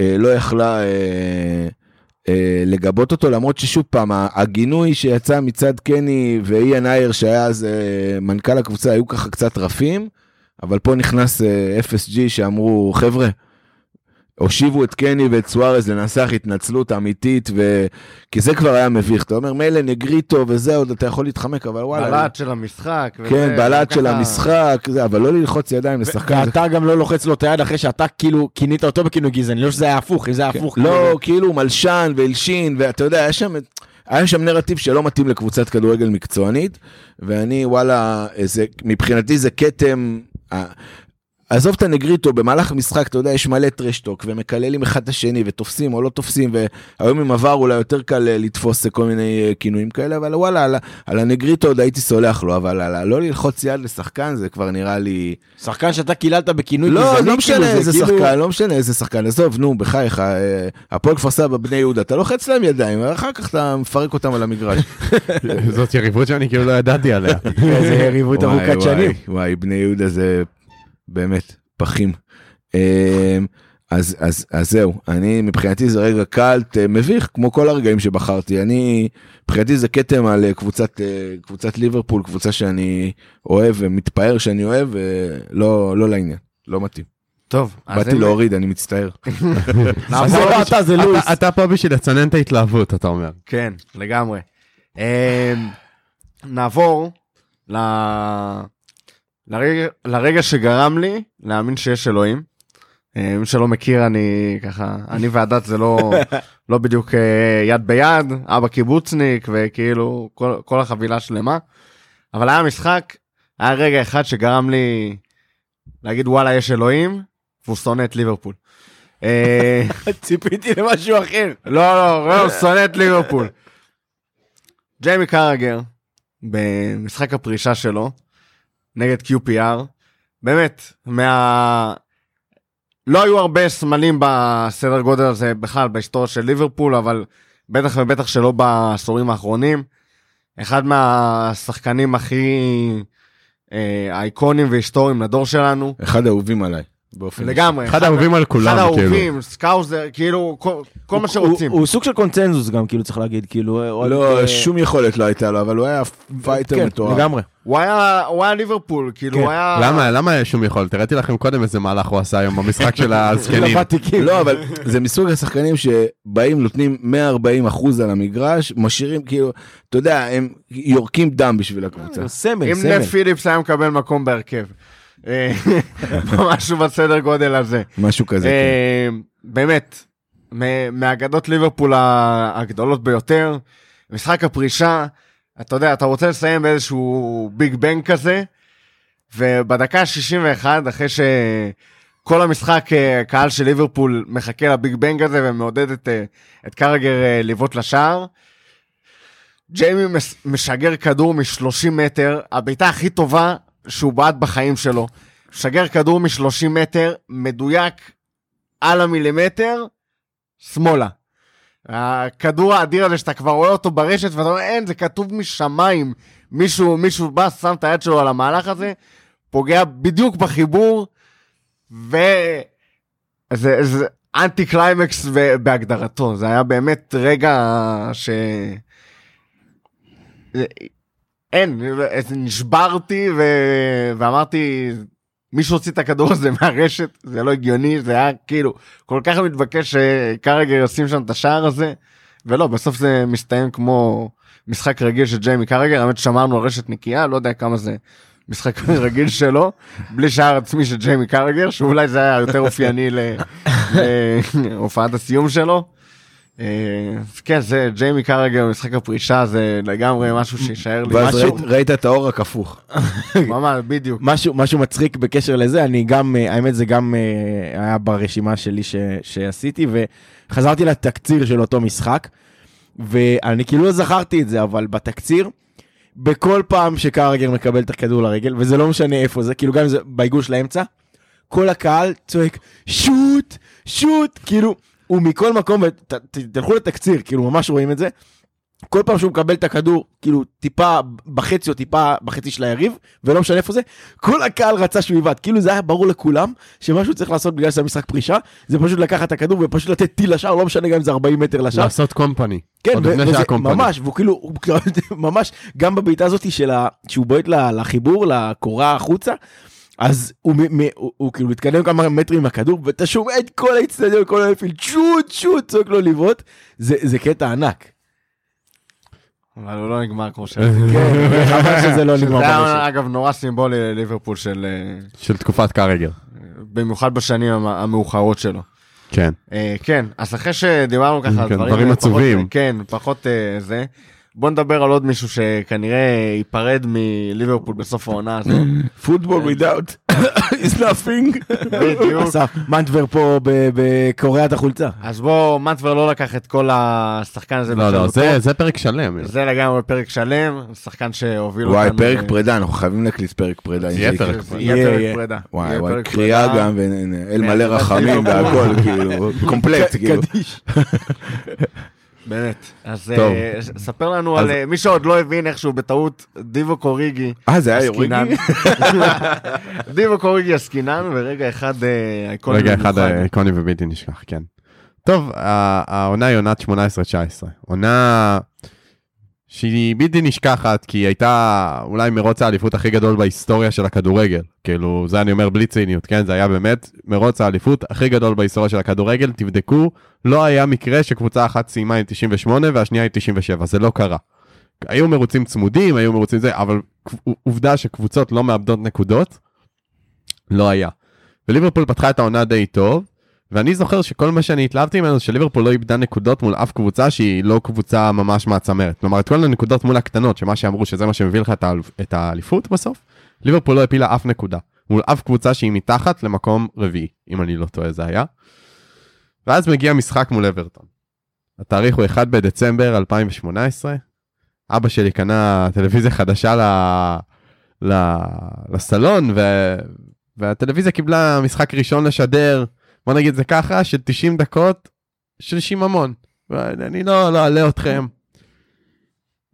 אה, לא יכלה אה, אה, לגבות אותו, למרות ששוב פעם, הגינוי שיצא מצד קני ואיאן אייר שהיה אז אה, מנכ"ל הקבוצה היו ככה קצת רפים, אבל פה נכנס אה, FSG שאמרו, חבר'ה, הושיבו את קני ואת סוארז לנסח התנצלות אמיתית, ו... כי זה כבר היה מביך, אתה אומר מילא נגריטו וזה עוד אתה יכול להתחמק, אבל וואלה, בלט של המשחק. כן, בלט של המשחק, זה, אבל לא ללחוץ ידיים לשחקן. ואתה גם לא לוחץ לו את היד אחרי שאתה כאילו כינית אותו בכינוי גזעני, לא שזה היה הפוך, אם זה היה הפוך. לא, כאילו- כאילו מלשן והלשין, ואתה יודע, היה שם, היה שם נרטיב שלא מתאים לקבוצת כדורגל מקצוענית, ואני, וואלה, זה, מבחינתי זה כתם. אה, עזוב את הנגריטו, במהלך המשחק, אתה יודע, יש מלא טרשטוק, ומקללים אחד את השני, ותופסים או לא תופסים, והיום עם עבר אולי יותר קל אה, לתפוס כל מיני אה, כינויים כאלה, אבל וואלה, על, על הנגריטו עוד הייתי סולח לו, אבל על לא ללחוץ יד לשחקן, זה כבר נראה לי... שחקן שאתה קיללת בכינוי לא, גזעני, לא משנה כאילו, זה איזה כאילו- שחקן, לא משנה איזה שחקן, עזוב, נו, בחייך, אה, הפועל כפר סבא, בני יהודה, אתה לוחץ להם ידיים, ואחר כך אתה מפרק אותם על המגרש. זאת יריבות שאני כאילו לא ידעתי עליה. איזה יריבות וואי, ארוכת שנים. וואי, בני יהודה זה באמת פחים. אה, אז, אז, אז זהו, אני מבחינתי זה רגע קלט אה, מביך, כמו כל הרגעים שבחרתי. אני, מבחינתי זה כתם על אה, קבוצת, אה, קבוצת ליברפול, קבוצה שאני אוהב ומתפאר שאני אוהב, ולא לא לעניין, לא מתאים. טוב, אז באתי להוריד, אני מצטער. זה לא אתה, זה לואיס. אתה- אתה פה בשביל לצנן את ההתלהבות, אתה אומר. כן, לגמרי. אמ, נעבור. לרגע, לרגע שגרם לי להאמין שיש אלוהים. אה, מי שלא מכיר, אני ככה, אני והדת זה לא, לא בדיוק אה, יד ביד, אבא קיבוצניק וכאילו כל, כל החבילה שלמה. אבל היה משחק, היה רגע אחד שגרם לי להגיד וואלה יש אלוהים, והוא שונא את ליברפול. אה, ציפיתי למשהו אחר. לא, לא, לא, הוא שונא את ליברפול. ג'יימי קרגר, במשחק הפרישה שלו, נגד QPR, באמת, מה... לא היו הרבה סמלים בסדר גודל הזה בכלל בהיסטוריה של ליברפול, אבל בטח ובטח שלא בעשורים האחרונים. אחד מהשחקנים הכי אה, אייקונים והיסטוריים לדור שלנו. אחד האהובים עליי, באופן. לגמרי. אחד האהובים על אחד כולם, כאילו. האהובים, scouser, כאילו, כל, כל מה שרוצים. הוא הוא סוג של קונצנזוס גם, כאילו צריך להגיד, כאילו... עוד, לא, אה, שום יכולת לא הייתה לו, אבל הוא היה פייטר כן, מטורף. לגמרי. הוא היה, הוא היה ליברפול, כאילו, כן. הוא היה... למה, למה יש שום יכולת? הראיתי לכם קודם איזה מהלך הוא עשה היום במשחק של הזקנים. לוותיקים. לא, אבל זה מסוג השחקנים שבאים, נותנים 140 אחוז על המגרש, משאירים כאילו, אתה יודע, הם יורקים דם בשביל הקבוצה. סמל, אם סמל. נאט פיליפס היה מקבל מקום בהרכב. אה, משהו בסדר גודל הזה. משהו כזה. כן. אה, באמת, מ- מאגדות ליברפול הגדולות ביותר. משחק הפרישה, אתה יודע, אתה רוצה לסיים באיזשהו big bang כזה, ובדקה ה-61, אחרי שכל המשחק אה, קהל של ליברפול מחכה ל big bang הזה ומעודד את, את קרגר לבעוט לשער, ג'יימי משגר כדור מ-30 מטר, הבעיטה הכי טובה שהוא בעט בחיים שלו. משגר כדור מ-30 מטר, מדויק על המילימטר, שמאלה. הכדור האדיר הזה שאתה כבר רואה אותו ברשת ואתה אומר אין זה כתוב משמיים מישהו מישהו בא שם את היד שלו על המהלך הזה פוגע בדיוק בחיבור וזה זה אנטי קליימקס ו- בהגדרתו זה היה באמת רגע ש... אין, נשברתי ו... ואמרתי, מישהו הוציא את הכדור הזה מהרשת, זה לא הגיוני, זה היה כאילו כל כך מתבקש שקרגר ישים שם את השער הזה, ולא, בסוף זה מסתיים כמו משחק רגיל של ג'יימי קרגר, האמת ששמרנו על רשת נקייה, לא יודע כמה זה משחק רגיל שלו, בלי שער עצמי של ג'יימי קרגר, שאולי זה היה יותר אופייני להופעת הסיום שלו. אה, כן, זה ג'יימי קרגר במשחק הפרישה, זה לגמרי משהו שישאר לי. ואז ראית- את האור הכפוך. ממש, בדיוק. משהו, מצחיק בקשר לזה, אני גם, אה, האמת זה גם אה, היה ברשימה שלי שעשיתי, וחזרתי לתקציר של אותו משחק, ואני כאילו לא זכרתי את זה, אבל בתקציר בכל פעם שקרגר מקבל את הכדור לרגל, וזה לא משנה איפה זה, כאילו גם אם זה בעיגוש לאמצע, כל הקהל צועק שוט, שוט, כאילו, הוא מכל מקום, תלכו לתקציר, כאילו ממש רואים את זה. כל פעם שהוא מקבל את הכדור, כאילו טיפה בחצי או טיפה בחצי של היריב, ולא משנה איפה זה, כל הקהל רצה שהוא יבעט, כאילו זה היה ברור לכולם שמה שהוא צריך לעשות בגלל שזה משחק פרישה, זה פשוט לקחת את הכדור ופשוט לתת טיל לשער, לא משנה גם אם זה 40 מטר לשער, לעשות קומפני. כן, וזה. ממש, והוא כאילו, ממש, גם בבעיטה הזאת של ה... שהוא בועט לחיבור, לקורה החוצה, אז הוא, מ- מ- הוא, הוא כאילו מתקדם כמה מטרים עם הכדור, ואתה שומע את כל האצטדיון, כל האנפילד, שוט, שוט, צועק לו לבעוט, זה, זה קטע ענק. אבל הוא לא נגמר כמו ש... כן, חבל שזה לא נגמר זה היה. אגב נורא סימבולי לליברפול של... אה, של תקופת קרגר. במיוחד בשנים המ- המאוחרות שלו. כן. אה, כן, אז אחרי שדיברנו ככה על כן, דברים... דברים אה, עצובים. כן, פחות זה. בוא נדבר על עוד מישהו שכנראה ייפרד מליברפול בסוף העונה הזאת. פוטבול without is nothing. בדיוק. עשה מנטבר פה ב- בקורע את החולצה. אז בוא, מנטבר לא לקח את כל השחקן הזה. לא, לא. זה- זה פרק שלם. זה לגמרי פרק שלם, שחקן שהוביל וואי, אותנו פרק ל- פרידה, אנחנו חייבים להקליט פרק פרידה. יהיה. פרק זה יהיה, פרק. פרידה. וואי וואי, קריאה פרידה. גם, ואל כן, מלא רחמים. והכל, כאילו, קומפלט, כאילו. באמת. אז טוב. אה, ספר לנו אז- על אה, מי שעוד לא הבין איכשהו בטעות, דיבו קוריגי. אה, זה היה. יוריגי? דיבו קוריגי עסקינן, ורגע אחד אה, איקוני רגע אחד במיוחד. איקוני ובלתי נשכח, כן. טוב, העונה היא עונת 18-19. עונה שהיא בלתי נשכחת, כי היא הייתה אולי מרוץ האליפות הכי גדול בהיסטוריה של הכדורגל. כאילו, זה אני אומר בלי ציניות, כן? זה היה באמת מרוץ האליפות הכי גדול בהיסטוריה של הכדורגל. תבדקו, לא היה מקרה שקבוצה אחת סיימה עם 98 והשנייה עם 97, זה לא קרה. היו מרוצים צמודים, היו מרוצים זה, אבל עובדה שקבוצות לא מאבדות נקודות, לא היה. וליברפול פתחה את העונה די טוב, ואני זוכר שכל מה שאני התלהבתי ממנו זה שליברפול לא איבדה נקודות מול אף קבוצה שהיא לא קבוצה ממש מהצמרת. כלומר, את כל הנקודות מול הקטנות, שמה שאמרו שזה מה שמביא לך את האל- את האליפות בסוף, ליברפול לא הפילה אף נקודה. מול אף קבוצה שהיא מתחת למקום רביעי, אם אני לא טועה זה היה. ואז מגיע משחק מול אברטון. התאריך הוא 1 בדצמבר 2018. אבא שלי קנה טלוויזיה חדשה ל... ל... לסלון, ו... והטלוויזיה קיבלה משחק ראשון לשדר, בוא נגיד זה ככה, של 90 דקות של שיממון. אני לא, לא אלאה אתכם.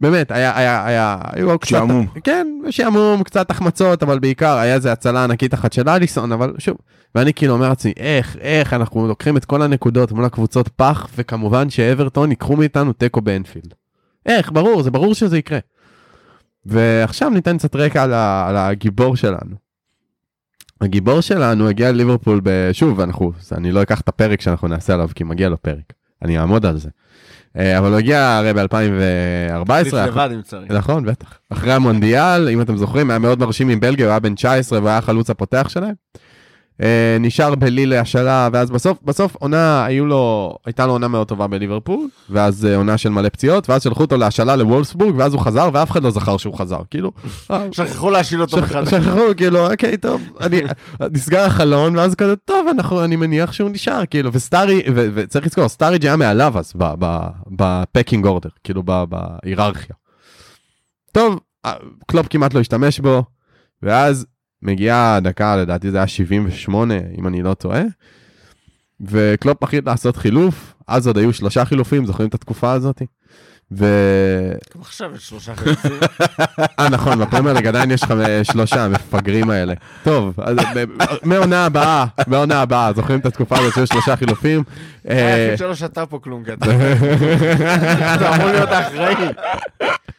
באמת, היה, היה, היה, היו קצת... שעמום. כן, שעמום, קצת החמצות, אבל בעיקר היה איזה הצלה ענקית אחת של אליסון, אבל שוב, ואני כאילו אומר לעצמי, איך, איך אנחנו לוקחים את כל הנקודות מול הקבוצות פח, וכמובן שאברטון ייקחו מאיתנו תיקו באנפילד. איך, ברור, זה ברור שזה יקרה. ועכשיו ניתן קצת רקע על, ה, על הגיבור שלנו. הגיבור שלנו הגיע לליברפול, ב... שוב, אנחנו, אני לא אקח את הפרק שאנחנו נעשה עליו, כי מגיע לו פרק. אני אעמוד על זה. אה, אבל הוא הגיע הרי ב-2014. החליט לבד אם צריך. נכון, בטח. אחרי המונדיאל, אם אתם זוכרים, היה מאוד מרשים עם בלגיה, הוא היה בן 19 והיה החלוץ הפותח שלהם. אה, נשאר בליל השאלה, ואז בסוף, בסוף עונה, היו לו, הייתה לו עונה מאוד טובה בליברפול, ואז אה, עונה של מלא פציעות, ואז שלחו אותו להשאלה לוולפסבורג, ואז הוא חזר, ואף אחד לא זכר שהוא חזר, כאילו. שכחו להשיל אותו מחדש. שכחו, כאילו, אוקיי, טוב, אני, נסגר החלון, ואז כזה, טוב, אנחנו, אני מניח שהוא נשאר, כאילו, וסטארי, וצריך לזכור, סטאריג' היה מעליו אז, בפקינג אורדר, כאילו, בהיררכיה. טוב, אה, קלופ כמעט לא השתמש בו, ואז מגיעה הדקה, לדעתי זה היה 78, אם אני לא טועה, וקלופ מחליט לעשות חילוף, אז עוד היו שלושה חילופים, זוכרים את התקופה הזאת? ו... גם עכשיו יש שלושה חילופים. אה נכון, בפרמייר ליג עדיין יש לך אה, שלושה המפגרים האלה. טוב, אז ב- מהעונה הבאה, מהעונה הבאה, זוכרים את התקופה הזאת שיש שלושה חילופים? אה, היחיד שלא שתה פה כלום, אתה אמור להיות האחראי.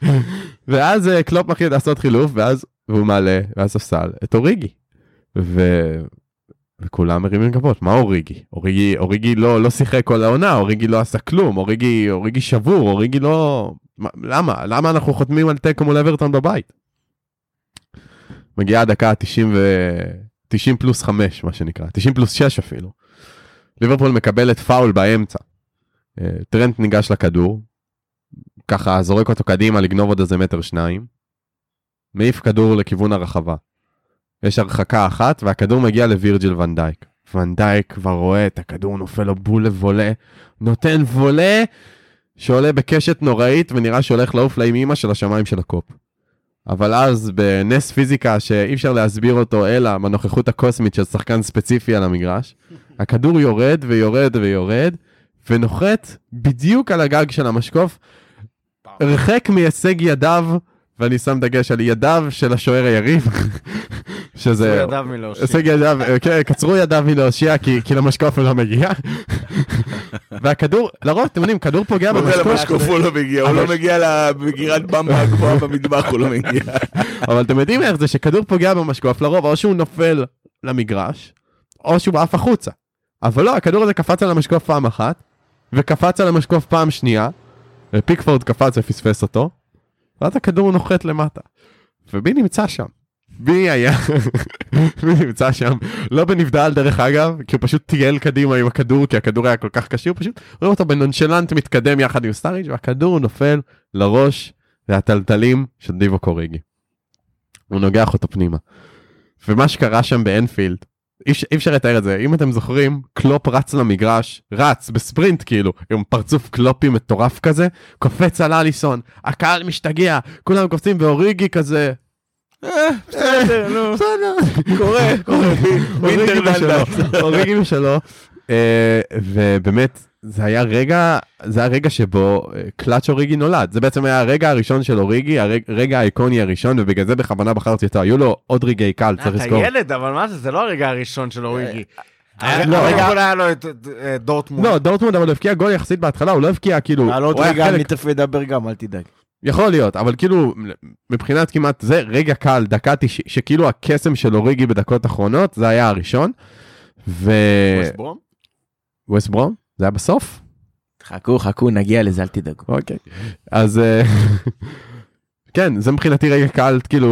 ואז אה, קלופ מחליט לעשות חילוף, ואז והוא מעלה מהספסל את אוריגי. ו... וכולם מרימים גבות, מה אוריגי? אוריגי, אוריגי לא, לא שיחק כל העונה, אוריגי לא עשה כלום, אוריגי, אוריגי שבור, אוריגי לא... מה, למה? למה אנחנו חותמים על תיקו מול אברטון בבית? מגיעה הדקה ה-90 ו... 90 פלוס 5, מה שנקרא, 90 פלוס 6 אפילו. ליברפול מקבלת פאול באמצע. אה, טרנט ניגש לכדור, ככה זורק אותו קדימה לגנוב עוד איזה מטר שניים. מעיף כדור לכיוון הרחבה. יש הרחקה אחת והכדור מגיע לווירג'יל ונדייק. ונדייק כבר רואה את הכדור נופל לו בול לוולה, נותן וולה שעולה בקשת נוראית ונראה שהולך לעוף לאימא של השמיים של הקופ. אבל אז בנס פיזיקה שאי אפשר להסביר אותו אלא בנוכחות הקוסמית של שחקן ספציפי על המגרש, הכדור יורד ויורד ויורד, ונוחת בדיוק על הגג של המשקוף, הרחק מהישג ידיו, ואני שם דגש על ידיו של השוער היריב, שזה... הוא ידיו מלהושיט. הישג ידיו, כן, קצרו ידיו מלהושיע כי, כי למשקוף הוא לא מגיע. והכדור, לרוב, אתם יודעים, כדור פוגע הוא במשקוף, למשקוף הוא לא מגיע, הוא לא מגיע למגירת במבה הגבוהה במטבח, הוא לא מגיע. אבל אתם יודעים איך זה שכדור פוגע במשקוף, לרוב או שהוא נופל למגרש, או שהוא עף החוצה. אבל לא, הכדור הזה קפץ על המשקוף פעם אחת, וקפץ על המשקוף פעם שנייה, ופיקפורד קפץ ופספס אותו, ואז הכדור נוחת למטה. ובי נמצא שם. בי היה, בי נמצא שם, לא בנבדל דרך אגב, כי הוא פשוט טייל קדימה עם הכדור, כי הכדור היה כל כך קשה, הוא פשוט רואה אותו בנונשלנט מתקדם יחד עם סטאריג' והכדור נופל לראש והטלטלים של דיבו קוריגי. הוא נוגח אותו פנימה. ומה שקרה שם באנפילד, אי אפשר- לתאר את זה, אם אתם זוכרים, קלופ רץ למגרש, רץ בספרינט כאילו, עם פרצוף קלופי מטורף כזה, קופץ על אליסון, הקהל משתגע, כולם קופצים ואוריגי כזה, בסדר, נו. בסדר, קורה, קורה. אוריגי אה, ובאמת, זה היה רגע, זה היה רגע שבו אה, קלאץ' אוריגי נולד, זה בעצם היה הרגע הראשון של אוריגי, הרג- הרגע האיקוני הראשון, ובגלל זה בכוונה בחרתי אותו, היו לו עוד רגעי קל, צריך אתה לזכור. ילד, אבל מה זה, זה לא הרגע הראשון של אוריגי. אה, הרגע לא, רגע- היה לו את דורטמונד. לא, דורטמונד אבל הוא הבקיע גול יחסית בהתחלה, הוא לא הבקיע כאילו, על עוד רגע אני תכף אדבר גם, אל תדאג. יכול להיות, אבל כאילו, מבחינת כמעט זה רגע קל, דקה 90, שכאילו הקסם של אוריגי בדקות אחרונות, זה היה הראשון. ו... ווסט ברום? ווסט ברום? זה היה בסוף? חכו, חכו, נגיע לזה, אל תדאגו. אוקיי. אז אה, כן, זה מבחינתי רגע קלט, כאילו,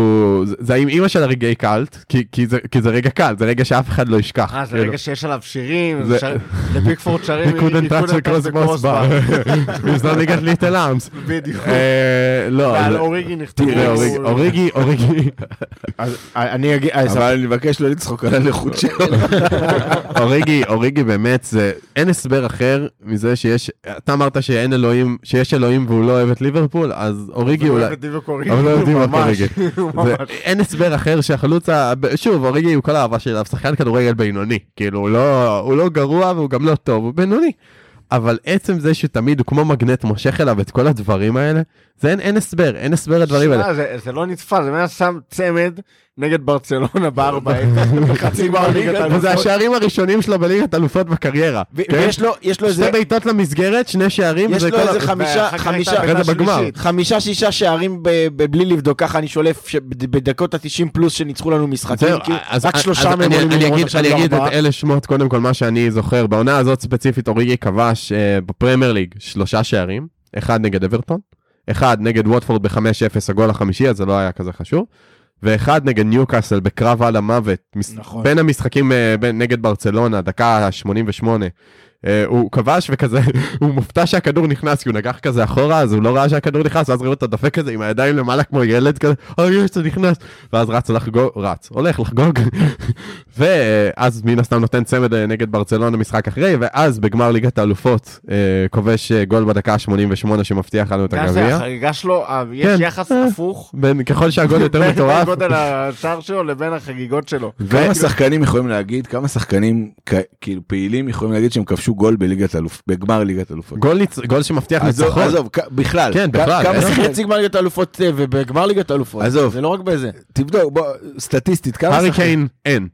זה- זה עם אימא של הרגעי קלט, כי, כי, זה, כי זה רגע קל, זה רגע שאף אחד לא ישכח. אה, זה כאילו. רגע שיש עליו שירים, זה- לפיקפורד שרים. We couldn't touch the crossbar. It's not got little arms. בדיוק. אה, לא, ועל אוריגי נכתבו. תראה, אוריגי, אוריגי, אני אגיד, אז אבל אני מבקש לא לצחוק על הנכות שלו. אוריגי, אוריגי באמת, זה, אין הסבר אחר מזה שיש, אתה אמרת שאין אלוהים, שיש אלוהים והוא לא אוהב את ליברפול, אז אוריגי אולי, אבל לא יודעים מה אוריגי. אין הסבר אחר שהחלוץ, שוב, אוריגי הוא כל האהבה שלה, שחקן כדורגל בינוני, כאילו הוא לא, הוא לא גרוע והוא גם לא טוב, הוא בינוני. אבל עצם זה שתמיד הוא כמו מגנט מושך אליו את כל הדברים האלה, זה אין, אין הסבר, אין הסבר לדברים האלה. זה- זה לא נתפס, זה היה שם צמד נגד ברצלונה בארבע בחצי גמר ליגת וזה האלופות. השערים הראשונים שלו בליגת אלופות בקריירה. כן? ויש לו, יש לו שתי איזה, בעיטות למסגרת, שני שערים, יש וזה לו כל איזה ה- חמישה, חמישה. חמישה שישה שערים בלי לבדוק, ככה אני שולף בדקות ה-90 פלוס שניצחו לנו משחקים, רק שלושה מהם אני- עולים אגיד- עכשיו אני אגיד. את אלה שמות קודם כל מה שאני זוכר בעונה הזאת ספציפית אוריגי כבש אה, בפרמייר ליג שלושה שערים אחד נגד אברטון אחד נגד ווטפורד ב-5-0 הגול החמישי אז זה לא היה כזה חשוב ואחד נגד ניוקאסל בקרב על המוות נכון. בין המשחקים אה, בין- נגד ברצלונה דקה 88 אה, הוא כבש וכזה הוא מופתע שהכדור נכנס כי הוא נגח כזה אחורה אז הוא לא ראה שהכדור נכנס ואז רואה אותו דופק כזה עם הידיים למעלה כמו ילד כזה אוי יש זה נכנס ואז רץ לחגוג רץ הולך לחגוג ואז מן הסתם נותן צמד אה, נגד ברצלונה משחק אחרי ואז בגמר ליגת האלופות אה, כובש אה, גול בדקה ה-88 שמבטיח לנו את הגביע. החגיגה שלו, אה, יש כן. יחס אה. הפוך. בין- ככל שהגול יותר בין מטורף גודל השער שלו לבין החגיגות שלו. כמה שחקנים יכולים להגיד, כמה שחקנים כאילו פעילים יכולים להגיד שהם כבשו גול בליגת אלוף, בגמר ליגת אלופות. גול ניצ- גול שמבטיח ניצחון. עזוב, בכלל. כן, בכלל, כמה אין זה שחקנים- חצי גמר ליגת האלופות אה, ובגמר ליגת האלופות. עזוב. זה לא רק בזה. תבדוק, בוא, סטטיסטית, כמה הארי שחקנים... קיין אין.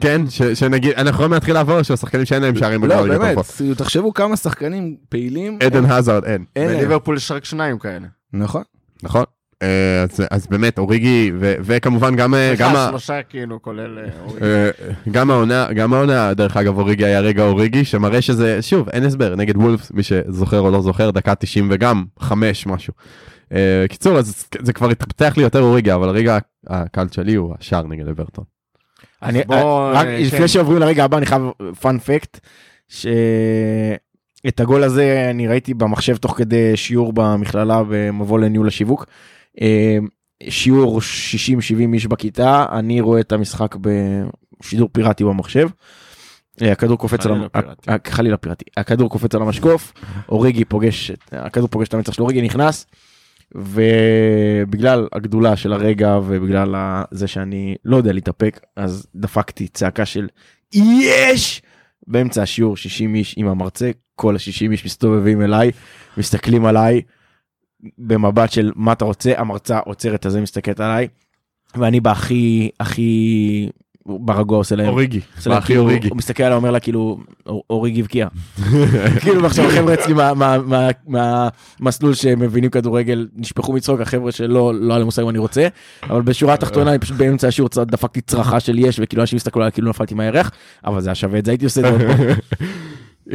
כן, ש- שנגיד, אנחנו יכולים להתחיל לעבור של השחקנים שאין להם שערים בגמר לא, ליגת באמת, האלופות. תחשבו כמה שחקנים פעילים. עדן האזארד אין. בליברפול יש רק שניים כאלה. נכון. נכון. אה, אז- אז באמת אוריגי ו- וכמובן גם אה, גם שלושה כאילו, כולל אה, אוריגי. גם העונה גם העונה דרך אגב אוריגי היה רגע אוריגי שמראה שזה שוב אין הסבר נגד וולפס מי שזוכר או לא זוכר דקה 90 וגם 5 משהו. קיצור אז זה כבר התפתח לי יותר אוריגי אבל הרגע הקלט שלי הוא השער נגד אברטון. אני, בוא, רק אה, לפני כן. שעוברים לרגע הבא אני חייב פאנפקט שאת הגול הזה אני ראיתי במחשב תוך כדי שיעור במכללה במבוא לניהול השיווק. אה, שיעור 60-70 איש בכיתה אני רואה את המשחק בשידור פיראטי במחשב. אה, הכדור קופץ על חלילה המ- פיראטי. ה- חלילה פיראטי הכדור קופץ על המשקוף אוריגי פוגש הכדור פוגש את המצח של אוריגי נכנס. ובגלל הגדולה של הרגע ובגלל זה שאני לא יודע להתאפק, אז דפקתי צעקה של יש! באמצע השיעור 60 איש עם המרצה, כל ה-60 איש מסתובבים אליי, מסתכלים עליי במבט של מה אתה רוצה, המרצה עוצרת את זה, מסתכלת עליי, ואני בהכי, הכי ברגוע עושה להם. אוריגי. עושה להם הכי כאילו, אוריגי. הוא מסתכל עליי אומר לה כאילו "אור- אוריגי הבקיע. כאילו עכשיו החבר'ה אצלי מה- מה- מה- מהמסלול שמבינים כדורגל נשפכו מצחוק החבר'ה שלא לא היה מושג מה אני רוצה אבל בשורה התחתונה אני פשוט באמצע השיעור דפקתי צרחה של יש וכאילו אנשים הסתכלו עליי כאילו נפלתי מהירח אבל זה היה שווה את זה הייתי עושה את זה עוד פעם.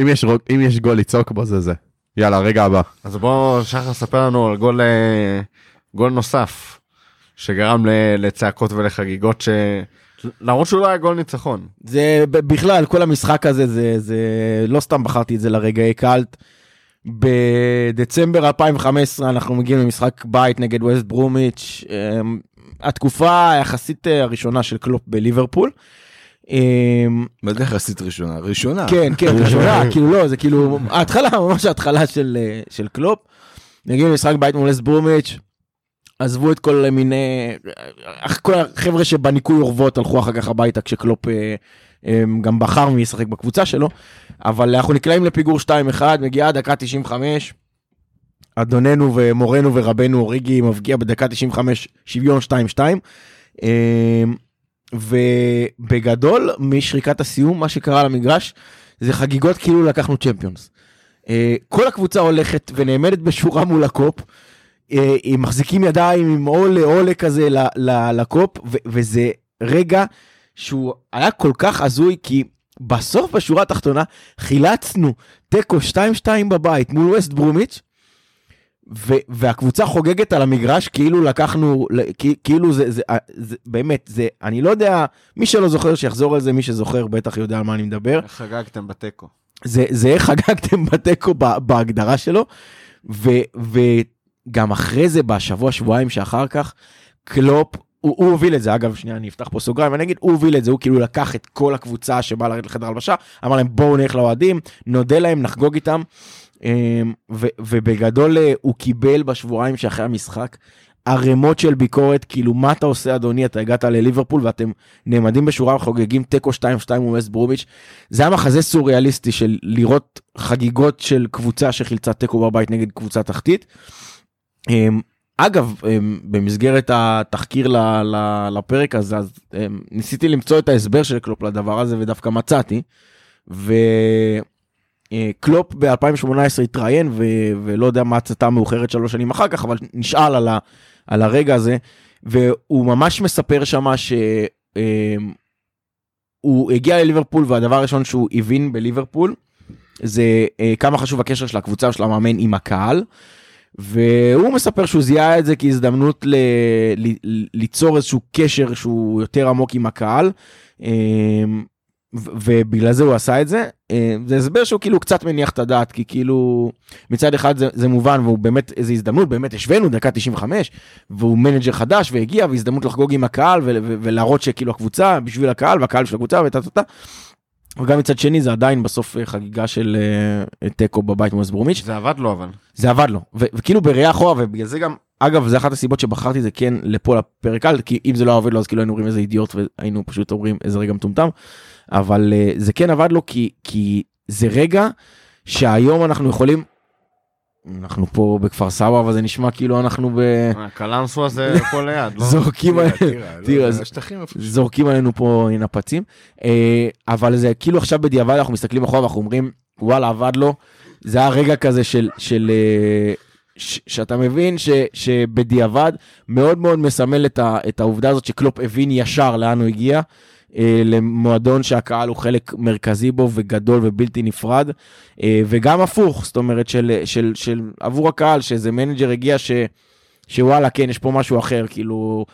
אם יש גול לצעוק בו זה זה. יאללה, רגע הבא. אז בוא שחר ספר לנו על גול, אה, גול נוסף שגרם ל- לצעקות ולחגיגות ש... למרות שהוא לא היה גול ניצחון. זה בכלל כל המשחק הזה זה זה לא סתם בחרתי את זה לרגעי קאלט. בדצמבר 2015 אנחנו מגיעים למשחק בית נגד ווסט ברומיץ' אמ, התקופה היחסית אה, הראשונה של קלופ בליברפול. אמ, מה זה יחסית ראשונה? ראשונה. כן כן ראשונה כאילו לא זה כאילו ההתחלה ממש ההתחלה של אה, של קלופ. מגיעים למשחק בית מול ווסט ברומיץ'. עזבו את כל מיני אה, כל החבר'ה שבניקוי אורוות הלכו אחר כך הביתה כשקלופ אה, אה, גם בחר מי ישחק בקבוצה שלו אבל אנחנו נקלעים לפיגור 2-1 מגיעה דקה 95. אדוננו ומורנו ורבנו אוריגי מבקיע בדקה 95 שוויון 2-2. ובגדול משריקת הסיום מה שקרה למגרש זה חגיגות כאילו לקחנו צ'מפיונס. אה, כל הקבוצה הולכת ונעמדת בשורה מול הקופ. אה, הם מחזיקים ידיים עם עולה עולה כזה לקופ וזה רגע שהוא היה כל כך הזוי כי בסוף בשורה התחתונה חילצנו תיקו 2-2 בבית מול ווסט ברומיץ' והקבוצה חוגגת על המגרש כאילו לקחנו כאילו זה, זה, אה, זה באמת זה אני לא יודע מי שלא זוכר שיחזור על זה מי שזוכר בטח יודע על מה אני מדבר. איך חגגתם בתיקו? זה, זה איך חגגתם בתיקו בהגדרה שלו, ו, וגם אחרי זה, בשבוע, שבועיים שאחר כך, קלופ, הוא, הוא הוביל את זה, אגב, שנייה, אני אפתח פה סוגריים, אני אגיד, הוא הוביל את זה, הוא כאילו לקח את כל הקבוצה שבאה לרדת לחדר הלבשה, אמר להם, בואו נלך לאוהדים, נודה להם, נחגוג איתם, ו, ובגדול אה, הוא קיבל בשבועיים שאחרי המשחק, ערימות של ביקורת, כאילו, מה אתה עושה, אדוני, אתה הגעת לליברפול ואתם נעמדים בשורה וחוגגים תיקו 2-2 מול ווסט ברומיץ', זה מחזה סוריאליסטי של לראות חגיגות של קבוצה שחילצה תיקו בבית נגד קבוצה תחתית. אמ, אגב, אמ, במסגרת התחקיר לפרק הזה, אז אמ, ניסיתי למצוא את ההסבר של קלופ לדבר הזה ודווקא מצאתי. וקלופ ב-2018 התראיין ו- ולא יודע מה הצתה מאוחרת שלוש שנים אחר כך, אבל נשאל על, ה- על הרגע הזה, והוא ממש מספר שמה ש... אמ, הוא הגיע לליברפול והדבר הראשון שהוא הבין בליברפול זה אה, כמה חשוב הקשר של הקבוצה של המאמן עם הקהל. והוא מספר שהוא זיהה את זה כהזדמנות ל, ל, ליצור איזשהו קשר שהוא יותר עמוק עם הקהל. אה, ובגלל זה הוא עשה את זה. אה, זה הסבר שהוא כאילו קצת מניח את הדעת כי כאילו מצד אחד זה, זה מובן והוא באמת איזה הזדמנות באמת השווינו דקה 95 והוא מנג'ר חדש והגיע והזדמנות לחגוג עם הקהל ו- ו- ולהראות שכאילו הקבוצה בשביל הקהל והקהל של הקבוצה וטה טה טה. וגם מצד שני זה עדיין בסוף אה, חגיגה של אה, תיקו בבית מול ברומיץ' זה עבד לו אבל. זה עבד לו ו- וכאילו בראייה אחורה ובגלל זה גם אגב זה אחת הסיבות שבחרתי זה כן לפה לפרק על כי אם זה לא עובד לו אז כאילו היינו אומרים איזה אידיוט והיינו פשוט אומרים איזה רגע מטומטם אבל אה, זה כן עבד לו כי כי זה רגע שהיום אנחנו יכולים. אנחנו פה בכפר סבא אבל זה נשמע כאילו אנחנו ב... אה, קלנסווה זה פה ליד, לא? זורקים עלינו- טירה, לא, זורקים עלינו פה נפצים אה, אבל זה כאילו עכשיו בדיעבד אנחנו מסתכלים אחורה ואנחנו אומרים וואלה עבד לו זה היה רגע כזה של של ש- שאתה מבין ש, שבדיעבד מאוד מאוד מסמל את, ה, את העובדה הזאת שקלופ הבין ישר לאן הוא הגיע. אה, למועדון שהקהל הוא חלק מרכזי בו וגדול ובלתי נפרד. אה, וגם הפוך זאת אומרת של, של, של עבור הקהל שאיזה מנג'ר הגיע ש, שוואלה כן יש פה משהו אחר כאילו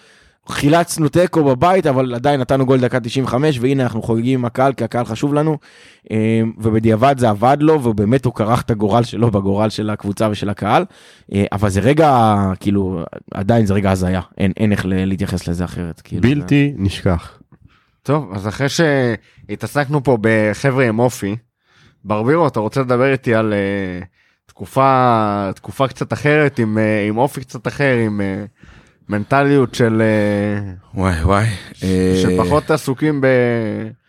חילצנו תיקו בבית אבל עדיין נתנו גול דקה 95 והנה אנחנו חוגגים עם הקהל כי הקהל חשוב לנו. אה, ובדיעבד זה עבד לו ובאמת הוא כרך את הגורל שלו בגורל של הקבוצה ושל הקהל. אבל זה רגע כאילו עדיין זה רגע הזיה. אין, אין איך להתייחס לזה אחרת כאילו, בלתי נשכח. טוב, אז אחרי שהתעסקנו פה בחבר'ה עם אופי, ברבירו, אתה רוצה לדבר איתי על אה, תקופה, תקופה קצת אחרת, עם, אה, עם אופי קצת אחר, עם אה, מנטליות של, אה, וואי וואי. אה, שפחות עסוקים ב,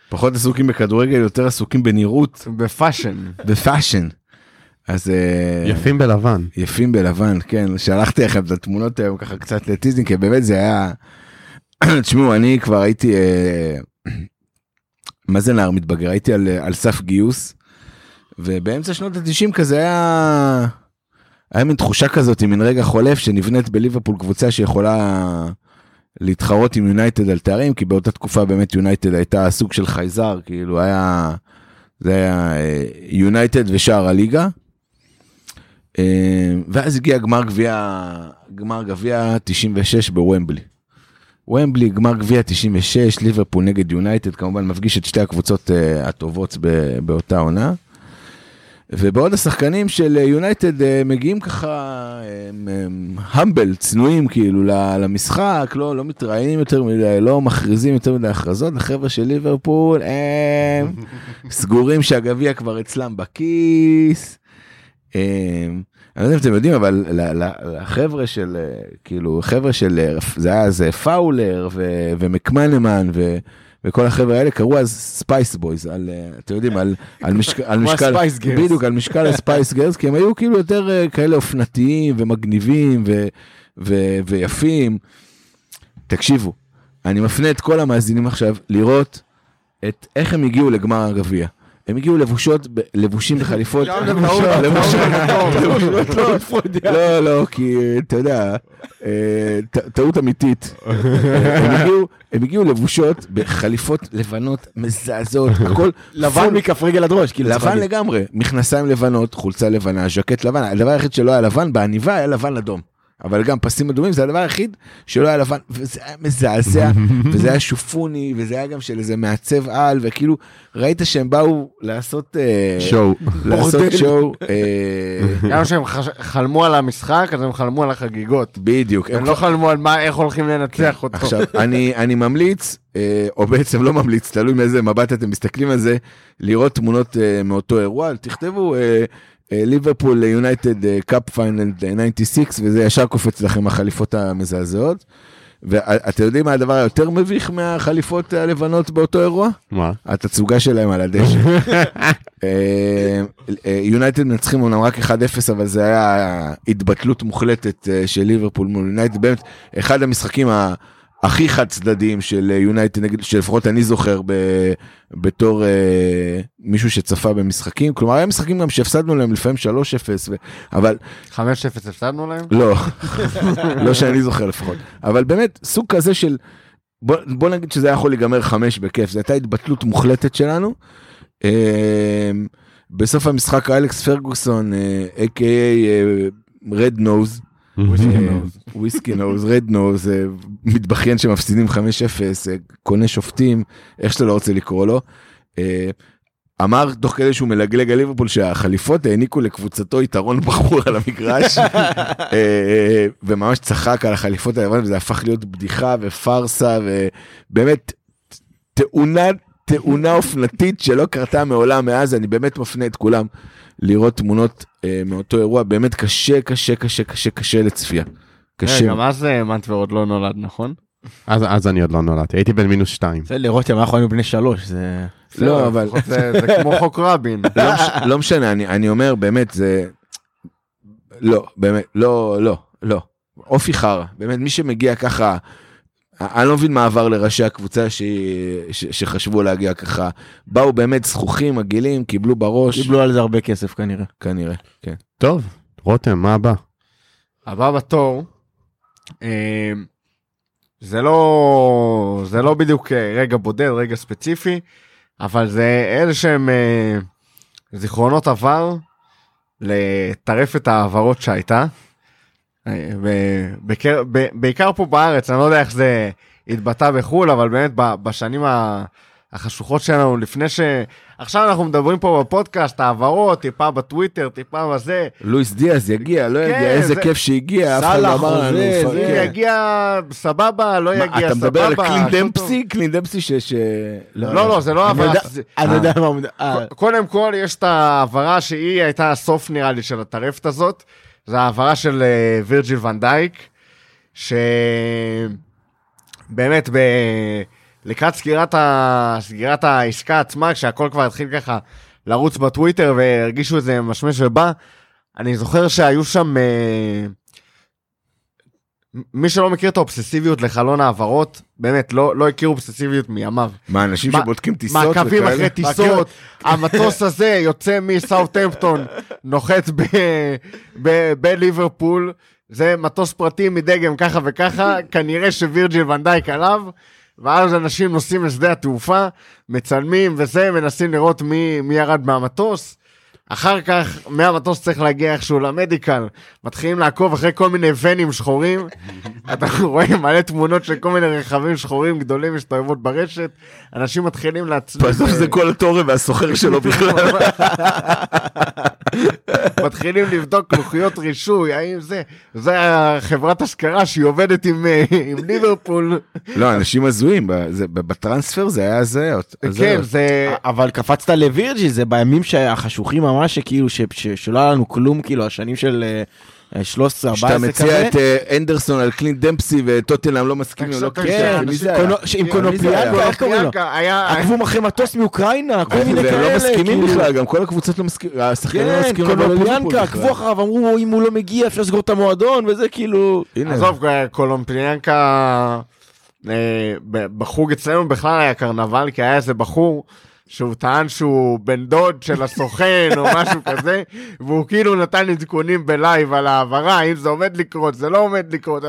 פחות עסוקים בכדורגל, יותר עסוקים בנראות, ב fashion. ב fashion. אז יפים בלבן. יפים בלבן, כן, שלחתי לכם את התמונות היום ככה קצת ל teasing, כי באמת זה היה... תשמעו, אני כבר הייתי, אה, מה זה נער מתבגר? הייתי על, על סף גיוס, ובאמצע שנות ה-90 כזה היה... היה מין תחושה כזאת, מין רגע חולף שנבנית בליברפול קבוצה שיכולה להתחרות עם יונייטד על תארים, כי באותה תקופה באמת יונייטד הייתה סוג של חייזר, כאילו היה... זה היה יונייטד ושער הליגה. אה, ואז הגיע גמר גביע, גמר גביע 96 בוומבלי. ומבלי, גמר גביע 96, ליברפול נגד יונייטד, כמובן מפגיש את שתי הקבוצות uh, הטובות ב- באותה עונה. ובעוד השחקנים של יונייטד אה, מגיעים ככה, הם, הם humble, צנועים כאילו למשחק, לא, לא מתראיינים יותר מדי, לא מכריזים יותר מדי הכרזות, החבר'ה של ליברפול הם סגורים שהגביע כבר אצלם בכיס. הם, אני לא יודע אם אתם יודעים אבל לחבר'ה של אה, כאילו חבר'ה של אה, זה היה אז אה, פאולר ו- ומקמנמן ו- וכל החבר'ה האלה קראו אז Spice Boys על אתם יודעים על על משק- על משקל. בדיוק על משקל הספייס גרס כי הם היו כאילו יותר כאלה אופנתיים ומגניבים ו- ו- ויפים. תקשיבו אני מפנה את כל המאזינים עכשיו לראות את איך הם הגיעו לגמר הגביע. הם הגיעו לבושות, לבושים בחליפות. לבושות, לבושות, לא, לא, לא, כי אתה יודע, אה, טעות אמיתית. הם הגיעו- לבושות בחליפות לבנות מזעזעות, הכל לבן מכף רגל עד ראש, כאילו. לבן. לגמרי, מכנסיים לבנות, חולצה לבנה, ז'קט לבן, הדבר היחיד שלא היה לבן בעניבה היה לבן אדום. אבל גם פסים אדומים זה הדבר היחיד שלא היה לבן וזה היה מזעזע וזה היה שופוני וזה היה גם של איזה מעצב על וכאילו ראית שהם באו לעשות אה, שואו. לעשות. שואו אה, גם כשהם חש- חלמו על המשחק, אז הם חלמו על החגיגות. בדיוק הם לא חלמו על מה, איך הולכים לנצח אותו. עכשיו אני אני ממליץ אה, או בעצם לא ממליץ תלוי מאיזה מבט אתם מסתכלים על זה לראות תמונות מאותו אירוע תכתבו ליברפול יונייטד cup final 96 וזה ישר קופץ לכם החליפות המזעזעות. ואתם יודעים מה הדבר היותר מביך מהחליפות הלבנות באותו אירוע? מה? התצוגה שלהם על הדשא. אה, אה, יונייטד מנצחים אומנם רק 1-0 אבל זה היה התבטלות מוחלטת אה, של ליברפול מול יונייטד באמת אחד המשחקים ה- הכי חד צדדיים של אה, יונייטד נגד שלפחות אני זוכר ב- בתור אה, מישהו שצפה במשחקים כלומר היה משחקים גם שהפסדנו להם לפעמים 3-0 ו- אבל 5-0 הפסדנו להם? לא, לא שאני זוכר לפחות, אבל באמת סוג כזה של, בוא, בוא נגיד שזה היה יכול להיגמר חמש בכיף, זו הייתה התבטלות מוחלטת שלנו. אה, בסוף המשחק אלכס פרגוסון, אה, a.k.a רד נוז, וויסקי נוז, רד נוז, אה, מתבכיין שמפסידים 5-0, אה, קונה שופטים, איך שאתה לא רוצה לקרוא לו. אה, אמר תוך כדי שהוא מלגלג על ליברפול שהחליפות העניקו לקבוצתו יתרון ברור על המגרש. וממש צחק על החליפות היווניות וזה הפך להיות בדיחה ופארסה ובאמת תאונה תאונה אופנתית שלא קרתה מעולם מאז אני באמת מפנה את כולם לראות תמונות אה, מאותו אירוע באמת קשה קשה קשה קשה קשה לצפייה. קשה. גם אז אה, מנטבר עוד לא נולד, נכון? אז אז אני עוד לא נולדתי, הייתי בן מינוס שתיים. זה לראות אנחנו היינו בני שלוש, זה... לא אבל זה זה כמו חוק רבין. לא, מש, לא משנה, אני, אני אומר באמת, זה... לא, באמת, לא, לא, לא. אופי חרא, באמת, מי שמגיע ככה, אני לא מבין מה עבר לראשי הקבוצה ש... ש... שחשבו להגיע ככה. באו באמת זכוכים, מגעילים, קיבלו בראש, קיבלו על זה הרבה כסף כנראה. כנראה, כן. טוב, רותם, מה הבא? הבא בתור, אה, זה לא, זה לא בדיוק אה, רגע בודד, רגע ספציפי, אבל זה איזה שהם אה, זיכרונות עבר לטרפת ההעברות שהייתה. אה, בקר- בעיקר פה בארץ, אני לא יודע איך זה התבטא בחו"ל, אבל באמת בשנים ה- החשוכות שלנו, לפני ש... עכשיו אנחנו מדברים פה בפודקאסט, העברות, טיפה בטוויטר, טיפה בזה. לואיס דיאז יגיע, לא כן, יגיע, איזה זה- כיף שהגיע, אף אחד לא אמר לנו. זה, כן. יגיע סבבה, לא מה, יגיע אתה מדבר על סבבה. קלין. דמפסי? קלין דמפסי ש... ש- לא, לא, זה לא אני העברה. יודע- זה- אני יודע מה. אה, קודם כל, יש את ההעברה שהיא הייתה הסוף, נראה לי, של הטרפת הזאת. זה ההעברה של אה, וירג'יל ונדייק, שבאמת, ב... לקראת סגירת, ה... סגירת העסקה עצמה, כשהכל כבר התחיל ככה לרוץ בטוויטר והרגישו איזה משמש ובא, אני זוכר שהיו שם... אה, מי שלא מכיר את האובססיביות לחלון העברות, באמת, לא, לא הכיר אובססיביות מימיו. מה, אנשים מה- שבודקים טיסות מעקבים וכאלה? אחרי טיסות, המטוס הזה יוצא מסאוטהמפטון, נוחת בליברפול, זה מטוס פרטי מדגם ככה וככה, כנראה שווירג'יל ונדייק עליו, ואז אנשים נוסעים לשדה התעופה, מצלמים וזה, מנסים לראות מי, מי ירד מהמטוס. אחר כך, מהמטוס צריך להגיע איכשהו למדיקל, מתחילים לעקוב אחרי כל מיני ונים שחורים, אתה רואה מלא תמונות של כל מיני רכבים שחורים גדולים מסתובבות ברשת, אנשים מתחילים להצליח. בסוף זה כל התורם והסוחר שלו בכלל. מתחילים לבדוק לוחיות רישוי, האם זה, זה החברת השכרה שהיא עובדת עם, אה, עם ליברפול. לא, אנשים הזויים, ב- זה- ב- בטרנספר זה היה הזיות. כן. זה... אבל קפצת לווירג'י, זה בימים החשוכים ממש, שכאילו, ש- ש- שלא היה לנו כלום, כאילו, השנים של אה, 13, 14 כשאתה כזה. מציע את אה, אנדרסון על קלין דמפסי וטוטנאם לא מסכימים, לא כן, קשה, כן, מי זה קונו- היה? שעם מי קונופיאנקה, זה היה? איך קוראים לו? עקבו אחרי מטוס מאוקראינה, כל מיני והם כאלה. לא מסכימים כאילו. בכלל, גם כל הקבוצות לא מסכימים, השחקנים לא כן, מסכימים קונופיאנקה, בכלל. עקבו אחריו, אמרו, אם הוא לא מגיע, אפשר לסגור את המועדון, וזה כאילו... עזוב, קונופליאנקה, אה, בחוג אצלנו בכלל היה קרנבל, כי היה איזה בחור שהוא טען שהוא בן דוד של הסוכן או משהו כזה, והוא כאילו נתן עדכונים ב live על העברה, אם זה עומד לקרות, זה לא עומד לקרות,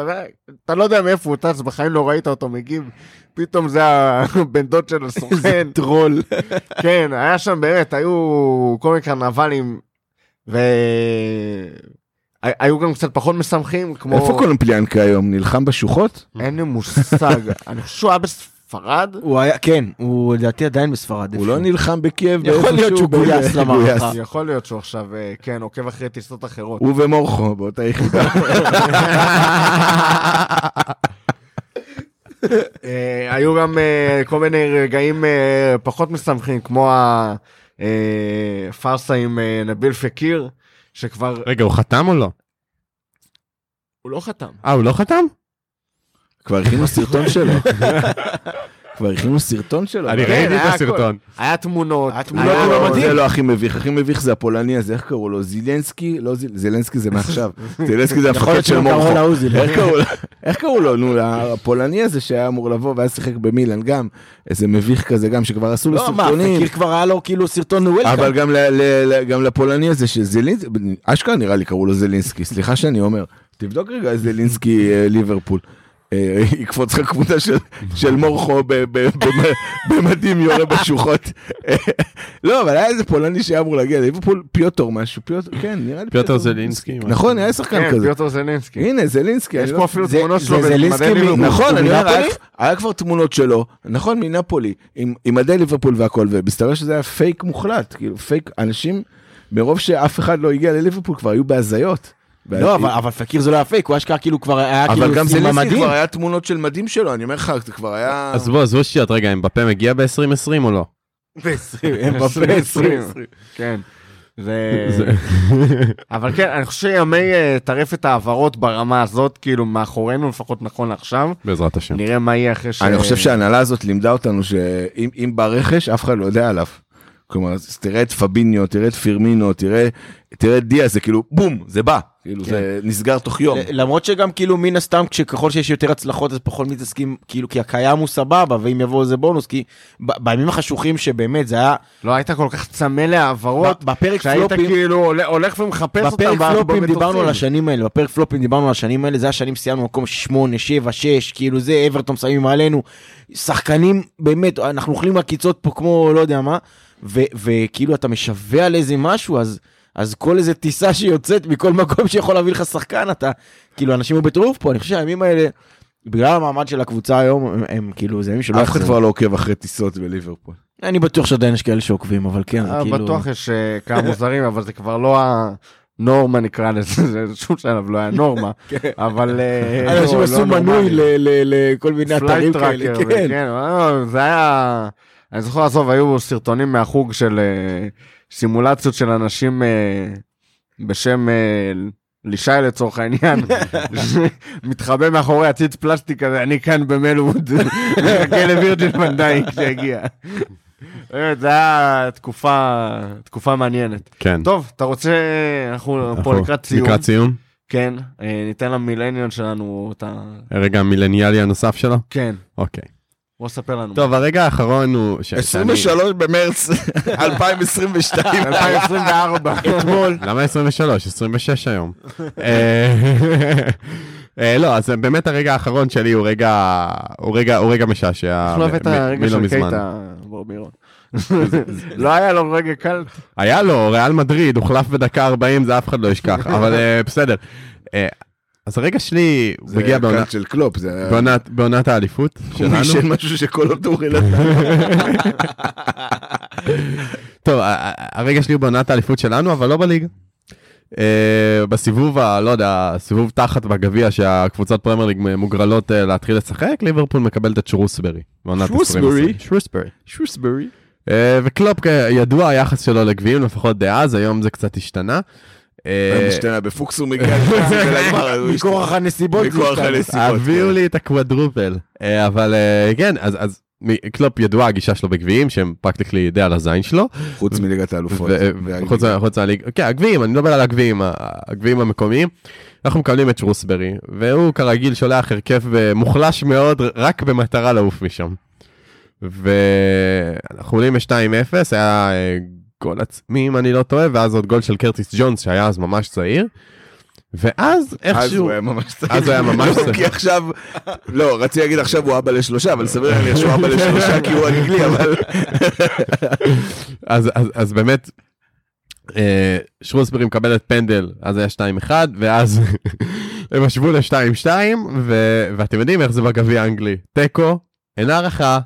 אתה לא יודע מאיפה הוא טס, בחיים לא ראית אותו מגיב, פתאום זה הבן דוד של הסוכן. טרול. כן, היה שם באמת, היו כל מיני קרנבלים, והיו גם קצת פחות משמחים, כמו... איפה קולומפיאנקה היום? נלחם בשוחות? אין לי מושג, אני חושב שהוא היה בספרד. הוא היה, כן, הוא לדעתי עדיין בספרד. הוא לא נלחם בקייב יכול להיות באיפשהו שהוא ב- גויס למערכה. יכול להיות שהוא עכשיו, אה, כן, עוקב אחרי טיסות אחרות. הוא ומורכו באותה יחידה. אה, היו גם אה, כל מיני רגעים פחות משמחים, כמו הפארסה עם נביל פקיר, שכבר... רגע, הוא חתם או לא? הוא לא חתם. אה, הוא לא חתם? כבר הכינו סרטון שלו. כבר הכינו סרטון שלו. אני כן, ראיתי את היה הסרטון. היה תמונות. היה תמונות, לא לא, מדהים. זה לא הכי מביך, הכי מביך זה הפולני הזה, איך קראו לו? זילנסקי? לא זיל- זילנסקי זה מעכשיו. זילנסקי זה המפקד של. לעוזי. איך קראו לו? נו, הפולני הזה שהיה אמור לבוא ואז שיחק במילן גם, איזה מביך כזה גם, שכבר עשו לו לא, מה, סרטונים. פקיר כבר היה לו כאילו סרטון welcome. אבל גם, ל, ל, ל, גם לפולני הזה שזלינסקי, אשכרה נראה לי קראו לו זלינסקי, סליחה שאני אומר. תבדוק רגע זלינסקי אה, ליברפול. אה, יקפוץ לך קבוצה של, של מורכו ב, ב, ב, במדים יורה בשוחות. לא, אבל היה איזה פולני שהיה אמור להגיע לליברפול, פיוטור משהו, פיוטור, כן, נראה לי פיוטר זלינסקי. משהו. נכון, היה שחקן כן, כזה. פיוטר זלינסקי. הנה, זלינסקי. יש פה לא- אפילו זה- תמונות זה שלו זלינסקי במדי מ- ליברפול. נכון, אני אומר? היה- כבר תמונות שלו, נכון, מנפולי, עם עם מדי ליברפול והכל, ומסתבר שזה היה פייק מוחלט, כאילו פייק, אנשים, מרוב שאף אחד לא הגיע לליברפול כבר היו בהזיות. לא, אבל- אבל פקיר זה לא היה פייק, הוא אשכרה כאילו כבר היה כאילו אבל גם המדים. כבר היה תמונות של מדים שלו, אני אומר לך, זה כבר היה... עזבו, עזבו שטויות, רגע, אמבפה מגיע ב-2020 או לא? כן. זה... זה- אבל כן, אני חושב שימי אה, טרפת העברות ברמה הזאת, כאילו מאחורינו לפחות נכון לעכשיו, בעזרת השם. נראה מה יהיה אחרי ש... אני חושב שההנהלה הזאת לימדה אותנו שאם אם ברכש, אף אחד לא יודע עליו. כלומר, אז תראה את פביניו, תראה את פירמינו, תראה תראה את דיה, זה כאילו בום, זה בא. כאילו זה נסגר תוך יום. למרות שגם כאילו מן הסתם כשככל שיש יותר הצלחות אז פחות מתעסקים כאילו כי הקיים הוא סבבה ואם יבוא איזה בונוס כי ב- בימים החשוכים שבאמת זה היה לא היית כל כך צמא להעברות, ב- בפרק שהיית פלופים כאילו הולך ומחפש אותם בפרק פלופים. דיברנו על השנים האלה, בפרק פלופים דיברנו על השנים האלה, זה השנים סיימנו מקום 8, 7, 6, כאילו זה אברטום שמים מעלינו, שחקנים באמת, אנחנו אוכלים עקיצות פה כמו לא יודע מה, ו- וכאילו אתה משווע על איזה משהו, אז, אז כל איזה טיסה שיוצאת מכל מקום שיכול להביא לך שחקן, אתה, כאילו אנשים היו בטירוף פה, אני חושב שהימים האלה, בגלל המעמד של הקבוצה היום, הם, הם כאילו, זה ימים שלא אף אחד. כבר לא עוקב אחרי טיסות בליברפול. אני בטוח שעדיין יש כאלה שעוקבים, אבל כן, זה אה, כאילו... בטוח יש אה, כמה מוזרים, אבל זה כבר לא הנורמה נקרא לזה, זה שום שלב לא היה נורמה, אבל... אה, אנשים לא- עשו לא מנוי. ל- ל- לכל מיני אתרים כאלה, כן. כן, זה היה... אני זוכר, עזוב, היו סרטונים מהחוג של סימולציות של אנשים אה, בשם אה, לישי לצורך העניין, מתחבא מאחורי עציץ פלסטיק הזה, אני כאן במלווד, מחכה לווירג'ין ונדייק שיגיע. זה היה תקופה, תקופה מעניינת. כן. טוב, אתה רוצה, אנחנו פה לקראת סיום. לקראת סיום. כן, אה, ניתן למילניון שלנו את ה... הרגע המילניאלי הנוסף שלו? כן, אוקיי. בוא ספר לנו. טוב, הרגע האחרון הוא... ש- שאני- 23 במרץ 2022. 2024. אתמול, למה 23? 26 היום. אה, אה, לא, אז באמת הרגע האחרון שלי הוא רגע, הוא רגע, הוא רגע משעשע. איך לא הבאת הרגע של. קייטה ברבירו? לא היה לו רגע קל. היה לו, ריאל מדריד, הוחלף בדקה 40, זה אף אחד לא ישכח, אבל אה, בסדר. אז הרגע שלי, הוא מגיע בעונה- הקאנט של קלופ, זה היה... בעונת- בעונת האליפות הוא שלנו. מישל משהו שכל טורי נתן. טוב, ה- ה- הרגע שלי הוא בעונת האליפות שלנו, אבל לא בליגה. אה, בסיבוב, ה- לא יודע, הסיבוב תחת בגביע שהקבוצות פרמייר ליג מוגרלות אה, להתחיל לשחק, ליברפול מקבלת את שרוסברי. בעונת שרוסברי? 2020. שרוסברי. שוסברי. אה, וקלופ כידוע היחס שלו לגביעים לפחות דאז, היום זה קצת השתנה. אה, בפוקס הוא מגיע מכורח הנסיבות. מכורח. הנסיבות. הביאו כן. לי את ה quadruple, אה, אבל אה, כן, אז אז מ- קלופ ידוע הגישה שלו בגביעים שהם practically די על הזין שלו. חוץ מליגת האלופות. חוץ מה- חוץ מהליגה, כן, הגביעים, אני מדבר על הגביעים, הגביעים המקומיים. אנחנו מקבלים את שרוסברי, והוא כרגיל שולח הרכב מוחלש מאוד, רק במטרה לעוף משם. ואנחנו עולים ב-2-0, היה גול עצמי אם אני לא טועה, ואז עוד גול של קרטיס ג'ונס שהיה אז ממש צעיר. ואז אז איכשהו, הוא היה ממש צעיר. אז הוא היה ממש לא, צעיר. כי עכשיו, לא, רציתי להגיד עכשיו הוא אבא לשלושה, אבל סביר להניח שהוא אבא לשלושה כי הוא אנגלי, אבל... אז, אז, אז באמת, אה, שרוסברי מקבלת פנדל, אז היה 2-1, ואז הם השוו ל-2-2, ו- ואתם יודעים איך זה בגביע האנגלי. תיקו, אין הארכה,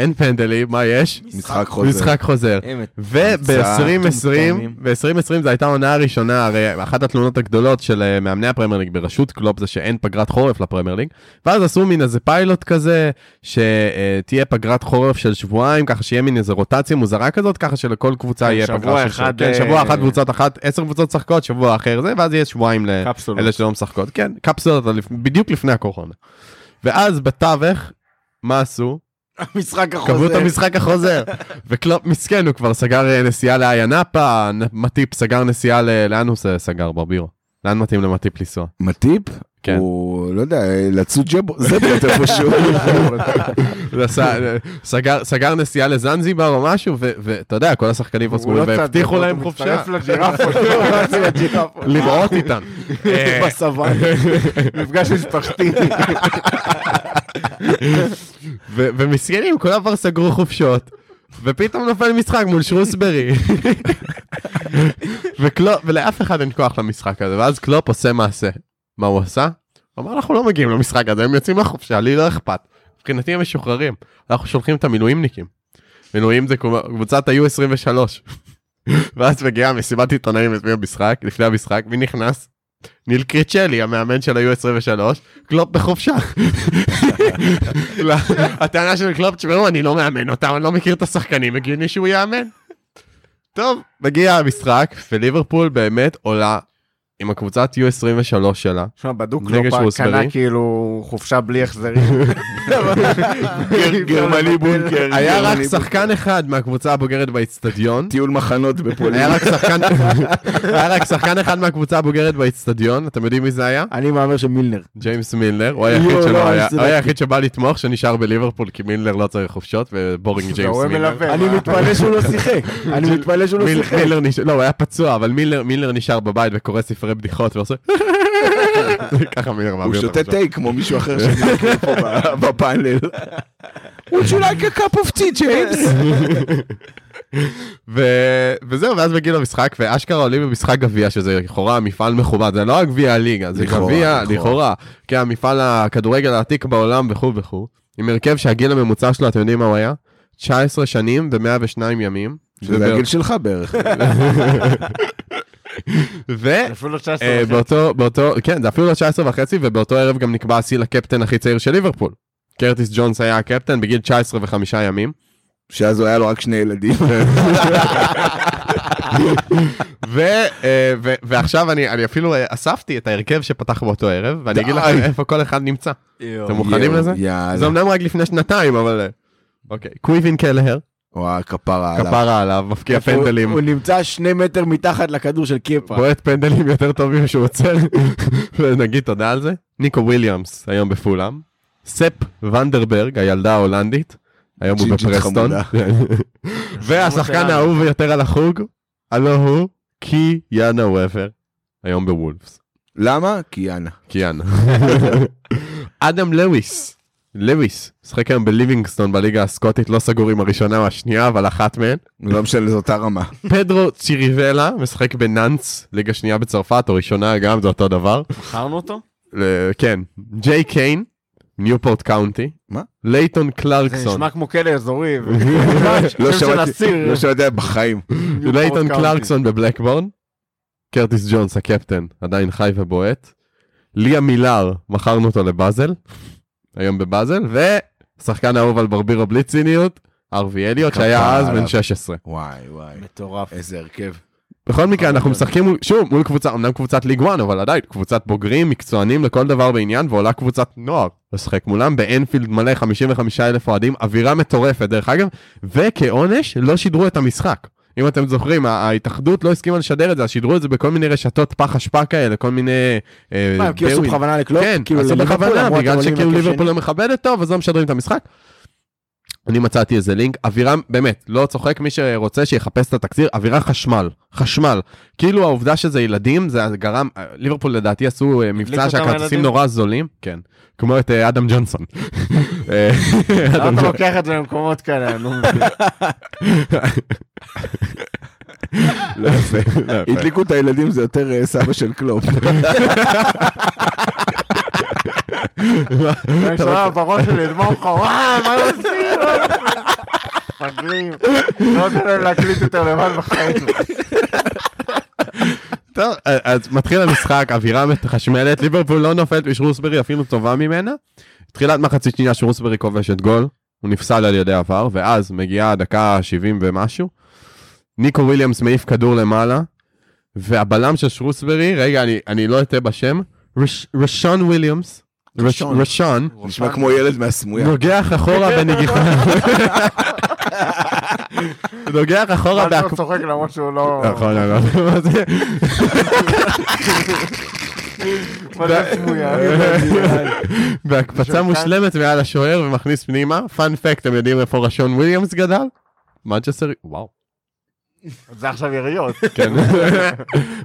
אין פנדלים, מה יש? משחק חוזר. משחק חוזר. אמת. וב-2020, מטומטמים. ב-2020 זו הייתה העונה הראשונה, הרי אחת התלונות הגדולות של אה, מאמני הפרמייר ליג בראשות קלופ זה שאין פגרת חורף לפרמייר ליג, ואז עשו מין איזה פיילוט כזה, שתהיה פגרת חורף של שבועיים, ככה שיהיה מין איזה רוטציה מוזרה כזאת, ככה שלכל קבוצה כן, יהיה שבוע פגרה של אחד, שבוע. כן, שבוע אה, אחד קבוצות אחת, עשר קבוצות משחקות, שבוע אחר זה, ואז יהיה שבועיים לאלה. שלא משחקות. כן, קפסולות בדיוק לפני הקורונה. ואז בתווך, מה עשו? המשחק קבעו החוזר. את המשחק החוזר. וקלופ מסכן, הוא כבר סגר אה, נסיעה לאיה נאפה, מטיפ סגר נסיעה ל... לאן הוא סגר ברבירו? לאן מתאים למטיפ לנסוע? מטיפ? כן. הוא, לא יודע, לצוד ג'ב- זברות איפשהו. זה עשה- סגר- סגר נסיעה לזנזיבר או משהו, ואתה יודע, כל השחקנים פה הוא סגורים לא והבטיחו להם חופשה. מצטרף לג'ירפות, הוא רץ עם הג'ירפות. לראות איתם. אה, בסבן. מפגש משפחתי. ומסכנים, כולם כבר סגרו חופשות. ופתאום נופל משחק מול שרוסברי. ולאף אחד אין כוח למשחק הזה, ואז קלופ עושה מעשה. מה הוא עשה? הוא אמר, אנחנו לא מגיעים למשחק הזה, הם יוצאים לחופשה, לי לא אכפת. מבחינתי הם משוחררים. אנחנו שולחים את המילואימניקים. מילואים זה קבוצת ה-U23. ואז מגיעה מסיבת עיתונאים לפני המשחק, לפני המשחק, מי נכנס? ניל קריצ'לי, המאמן של ה-U23, קלופ בחופשה. הטענה של קלופ, תשמעו, אני לא מאמן אותם, אני לא מכיר את השחקנים, הגיוני שהוא יאמן. טוב, מגיע המשחק, וליברפול באמת עולה עם הקבוצת U23 שלה. שמע, בדוק לא פעם. קנה כאילו חופשה בלי החזרים. גרמני בונקר. היה רק שחקן אחד מהקבוצה הבוגרת באיצטדיון. טיול מחנות בפולין. היה רק שחקן, אחד מהקבוצה הבוגרת באיצטדיון, אתם יודעים מי זה היה? אני מהמר שמילנר. ג'יימס מילנר, הוא היחיד לא, היחיד שבא לתמוך, שנשאר בליברפול, כי מילנר לא צריך חופשות, ו boring ג'יימס מילנר. אני? מתפלא שהוא לא שיחק. אני מתפלא שהוא לא שיחק. נשאר, לא, הוא היה פצוע, אבל מילנר נשאר בבית וקורא ספרי בדיחות ועושה... ככה מילר הוא מעביר שותה. תה כמו מישהו אחר שאני פה בפאנל. would you like a cup of tea, ג'יימס? ו- וזהו, ואז מגיעים למשחק, ואשכרה עולים במשחק גביע, שזה לכאורה מפעל מכובד, זה לא רק גביע הליגה, זה גביע, לכאורה. לכאורה, כן, המפעל הכדורגל העתיק בעולם וכו' וכו', עם הרכב שהגיל הממוצע שלו, אתם יודעים מה הוא היה? 19 שנים ו-102 ימים. שזה הגיל שלך בערך. ו... אפילו 19 אה, כן, זה אפילו לא 19 וחצי, ובאותו ערב גם נקבע השיא לקפטן הכי צעיר של ליברפול. קרטיס ג'ונס היה הקפטן בגיל 19 וחמישה ימים. שאז הוא היה לו רק שני ילדים. ו, אה, ו, ועכשיו אני, אפילו אה, אספתי את ההרכב שפתח באותו ערב, ואני אגיד. לכם איפה כל אחד נמצא. אתם מוכנים לזה? זה אמנם רק לפני שנתיים, אבל... אוקיי, קוויבין קלהר, וואי, כפרה עליו. כפרה עליו, מפקיע פנדלים, הוא נמצא שני מטר מתחת לכדור של קיפה. בועט פנדלים יותר טובים שהוא עוצר, ונגיד תודה על זה. ניקו וויליאמס, היום בפולאם. ספ ואן דן ברג, הילד ההולנדי, היום הוא בפרסטון. והשחקן האהוב ביותר על החוג, הלא הוא קי-יאנה הובר, היום בוולפס. למה? קי-יאנה. קי-יאנה. אדם לוויס, לוויס, משחק היום בליבינגסטון בליגה הסקוטית, לא סגור עם הראשונה או השנייה, אבל אחת מהן. לא משנה, זו אותה רמה. פדרו צ'יריבייה, משחק בנאנס, ליגה שנייה בצרפת, או ראשונה גם, זה אותו דבר. מכרנו אותו? ל- כן, ג'יי קיין, ניופורט קאונטי. מה? לייטון זה קלרקסון, נשמע כמו כלא אזורי. לא. לא שמעתי בחיים. לייטון קלרקסון בבלקבורן. קרטיס ג'ונס הקפטן, עדיין חי ובועט. ליאם מילר, מכרנו אותו לבאזל, היום בבאזל, ושחקן האהוב על ברבירו בלי ציניות, הארווי אליוט, שהיה אז בן עליו. 16. וואי וואי, מטורף. איזה הרכב. בכל מקרה, אנחנו משחקים שוב מול קבוצה, אמנם קבוצת ליג 1, אבל עדיין, קבוצת בוגרים, מקצוענים לכל דבר בעניין, ועולה קבוצת נוער לשחק מולם, באנפילד מלא 55 אלף אוהדים, אווירה מטורפת דרך אגב, וכעונש לא שידרו את המשחק. אם אתם זוכרים, ההתאחדות לא הסכימה לשדר את זה, אז שידרו את זה בכל מיני רשתות פח אשפה כאלה, כל מיני... אה, מה, הם כאילו עשו. בכוונה לקלוט? כן, כאילו עשו בכוונה, בגלל שכאילו ליברפול. לא מכבדת טוב, אז לא משדרים את המשחק. אני מצאתי איזה לינק, אווירה, באמת, לא צוחק, מי שרוצה שיחפש את התקציר, אווירה חשמל, חשמל. כאילו העובדה שזה ילדים, זה גרם, ליברפול לדעתי עשו אה, מבצע שהכרטיסים? נורא זולים, כן, כמו את אה, אדם ג'ונסון. אה, למה אתה לוקח את זה למקומות כאלה? אני לא. לא יפה. הדליקו את הילדים זה יותר סבא של קלופ. אני שומע בראש שלי, אדמור לך, וואי, מה הם עושים? מגלים. לא נותן להם להקליט יותר לבד בחיים. טוב, אז מתחיל המשחק, אווירה מחשמלת, ליברפול לא נופלת ושרוסברי אפילו טובה ממנה. תחילת מחצית שנייה שרוסברי כובש את גול, הוא נפסל על ידי עבר, ואז מגיעה הדקה 70 ומשהו. ניקו וויליאמס מעיף כדור למעלה, והבלם של שרוסברי, רגע, אני, אני לא אטעה בשם, רש, רשון וויליאמס, רשון, נשמע כמו ילד מהסמויה. נוגח אחורה בנגיחה. נוגח אחורה הוא בהק... צוחק למרות שהוא לא... נכון, נכון. בהקפצה מושלמת מעל השוער ומכניס פנימה. fun fact, אתם יודעים איפה רו-שון וויליאמס גדל? מנצ'סטר, וואו, זה עכשיו יריות. כן. יש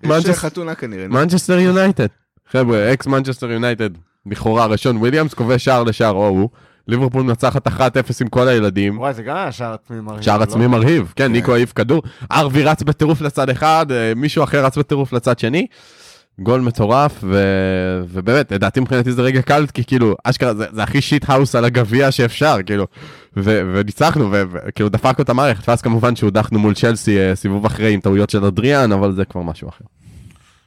מנצ'סטר- חתונה כנראה. מנצ'סטר יונייטד. חבר'ה, אקס מנצ'סטר יונייטד, לכאורה רו-שון וויליאמס כובש שער לשער, או הוא. ליברפול מנצחת 1-0 עם כל הילדים. וואי, זה גם היה שער עצמי מרהיב. שער לא? עצמי מרהיב, כן, ניקו העיף כדור, הארווי רץ בטירוף לצד אחד, אה, מישהו אחר רץ בטירוף לצד שני. גול מטורף, ו... ובאמת, לדעתי מבחינתי זה רגע קאלט, כי כאילו, אשכרה, זה, זה הכי shithouse על הגביע שאפשר, כאילו, ו... וניצחנו, ו- וכאילו דפקנו את המערכת, ואז כמובן שהודחנו מול צ'לסי אה, סיבוב אחרי עם טעויות של אדריאן, אבל זה כבר משהו אחר.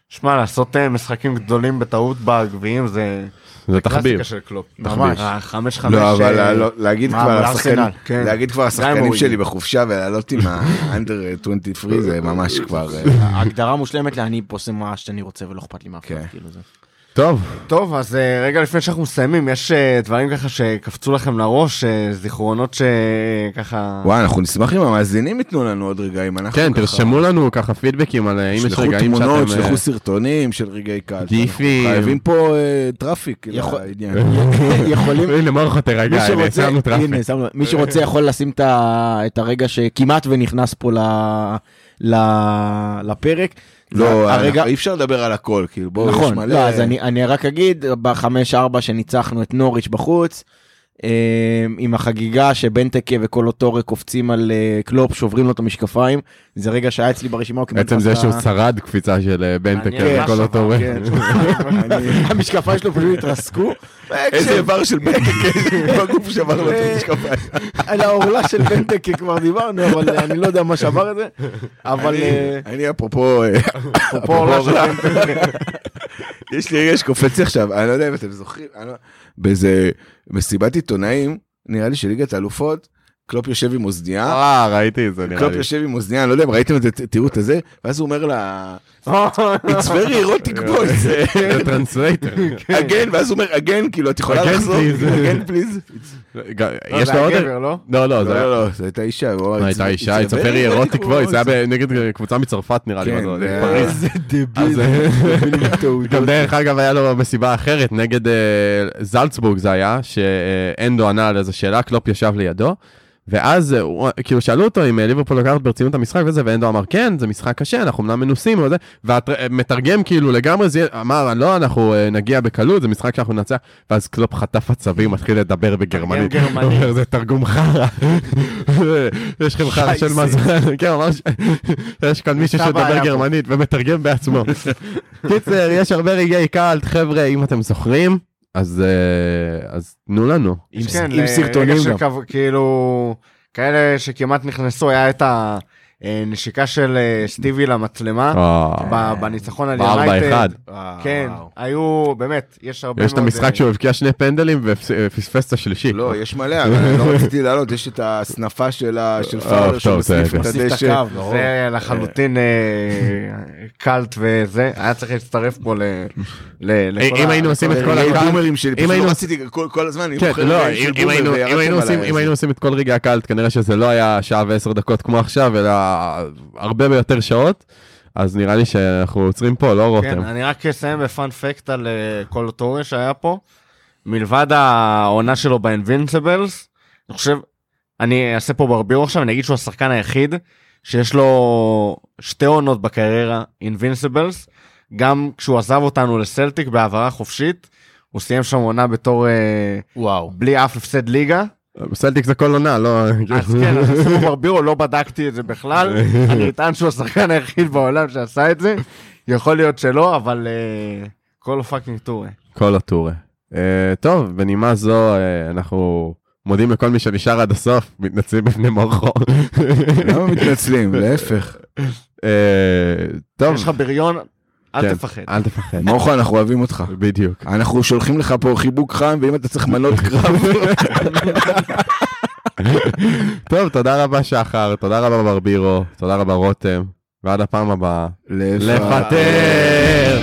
שמע, לעשות אה, משחקים גדולים בטעות בגביעים זה זה תחביב. של קלופ. ממש. אה, חמש חמש. לא, אבל אה, לא- להגיד מה, כבר השחקנים, כן. להגיד כבר השחקנים שלי. בחופשה ולעלות עם האנדר 23 זה ממש כבר... ההגדרה מושלמת לאני עושה מה שאני רוצה ולא אכפת לי מהכל. כן. טוב, טוב, אז אה, רגע לפני שאנחנו מסיימים, יש אה, דברים ככה שקפצו לכם לראש, אה, זיכרונות שככה... וואי, אנחנו נשמח אם המאזינים ייתנו לנו עוד רגעים. אנחנו כן, ככה- תרשמו לנו ככה פידבקים על אם יש שלחו רגעים תמונות, שאתם... אה, שלחו סרטונים של רגעי קאלט. גיפים. חייבים פה אה, טראפיק יכול- לעניין. יכולים... הנה מרחו תרגע, מי הנה, שמנו טראפיק. מי שרוצה יכול לשים את הרגע שכמעט ונכנס פה ל- ל- לפרק. לא, זה הרגע, אי אפשר לדבר על הכל, כאילו, בואו, יש נכון, מלא... לא, אז אני, אני רק אגיד, בחמש ארבע שניצחנו את נוריץ' בחוץ, אה, עם החגיגה שבנטקה וקולו טורה קופצים על אה, קלופ, שוברים לו את המשקפיים. זה רגע שהיה אצלי ברשימה. בעצם זה שהוא שרד קפיצה של אה, מעניין, וכל אותו רואה. כן. המשקפיים שלו פשוט התרסקו. איזה איבר של בנטקה בגוף שבר לו את המשקפיים. על העורלה של בנטקה כבר דיברנו, אבל אה, אני לא יודע מה שבר את זה. אבל אה, אני אפרופו, אה, אפרופו עולה של בנטקה. יש לי רגע שקופץ עכשיו, אני לא יודע אם אתם זוכרים, באיזה מסיבת עיתונאים, נראה לי של ליגת האלופות, קלופ יושב עם אוזנייה, אה, ראיתי את זה נראה קלופ לי. יושב עם אוזנייה, אני לא יודע אם ראיתם את זה, תראו את הזה, ואז הוא אומר לה, it's very erotic voice, זה translator. again, ואז הוא אומר again, כאילו את יכולה לחזור, again please. יש לו עוד... לא? לא, לא, לא, זה. לא, לא, זו הייתה אישה, הוא אמר, לא, הייתה "It's- אישה, it's a very erotic voice, זה היה voice." ב- נגד קבוצה מצרפת נראה לי, כן, זה, זה אז, אה, גם דרך אגב היה לו מסיבה אחרת נגד אה, זלצבורג זה היה, שאנדו ענה על איזה שאלה, קלופ ישב לידו. ואז אה, הוא- כאילו שאלו אותו אם אה, ליברפול לוקחת ברצינות המשחק וזה, ואנדו אמר כן, זה משחק קשה, אנחנו אמנם מנוסים וזה, והמתרגם כאילו לגמרי זה אמר לא, אנחנו אה, נגיע בקלות, זה משחק שאנחנו ננצח, ואז קלופ חטף עצבים, מתחיל לדבר בגרמנית. אומר, זה תרגום חרא. יש לכם חרא של מזל, כן, ממש, יש כאן מישהו שדובר. גרמנית ומתרגם בעצמו. קיצר, יש הרבה רגעי קאלט, חבר'ה, אם אתם זוכרים, אז אה, אז תנו לנו. עם כן, עם סרטונים גם. כאילו, כאלה שכמעט נכנסו, היה את הנשיקה של אה, סטיבי למצלמה, אה, בניצחון על בארבע יונייטד. אחד. כן, היו, באמת, יש הרבה מאוד... יש את המשחק אה, שהוא הבקיע שני פנדלים ופספס את השלישי. לא, יש מלא, אבל לא רציתי לעלות, יש את הסנפה של פאולר טוב, שהוא זה- מסניף את מוסיף את הדשא. זה לחלוטין אה, קאלט וזה, היה צריך להצטרף פה ל... לכל אם ה- היינו עושים את כל הקאלט- אם פשוט היינו- רציתי כל- כל הזמן, כן, לא, אם אם אם היינו עושים את כל רגעי הקאלט, כנראה שזה לא היה שעה ועשר דקות כמו עכשיו, אלא הרבה ביותר שעות, אז נראה לי שאנחנו עוצרים פה, לא כן, רותם. אני רק אסיים בפאנ פקט על אה, קולוטורה שהיה פה. מלבד העונה שלו באינבינסיבלס, אני חושב, אני אעשה פה ברבירו עכשיו, אני אגיד שהוא השחקן היחיד שיש לו שתי עונות בקריירה invincibles, גם כשהוא עזב אותנו לסלטיק בהעברה חופשית, הוא סיים שם עונה בתור אה, וואו. בלי אף הפסד ליגה. סלטיק זה כל עונה, לא... אז כן, אז עשינו ברבירו, לא בדקתי את זה בכלל, אני אטען שהוא השחקן היחיד בעולם שעשה את זה, יכול להיות שלא, אבל אה, כל פאקינג טור. כל הטור. אה, טוב, בנימה זו אה, אנחנו מודים לכל מי שנשאר עד הסוף, מתנצלים בפני מורכו. למה מתנצלים? להפך. טוב, יש לך בריון, אל כן, תפחד. אל תפחד. מורכו, אנחנו אוהבים אותך. בדיוק. אנחנו שולחים לך פה חיבוק חם, ואם אתה צריך מנות קרב, טוב, תודה רבה שחר, תודה רבה ברבירו, תודה רבה רותם, ועד הפעם הבאה. לפטר!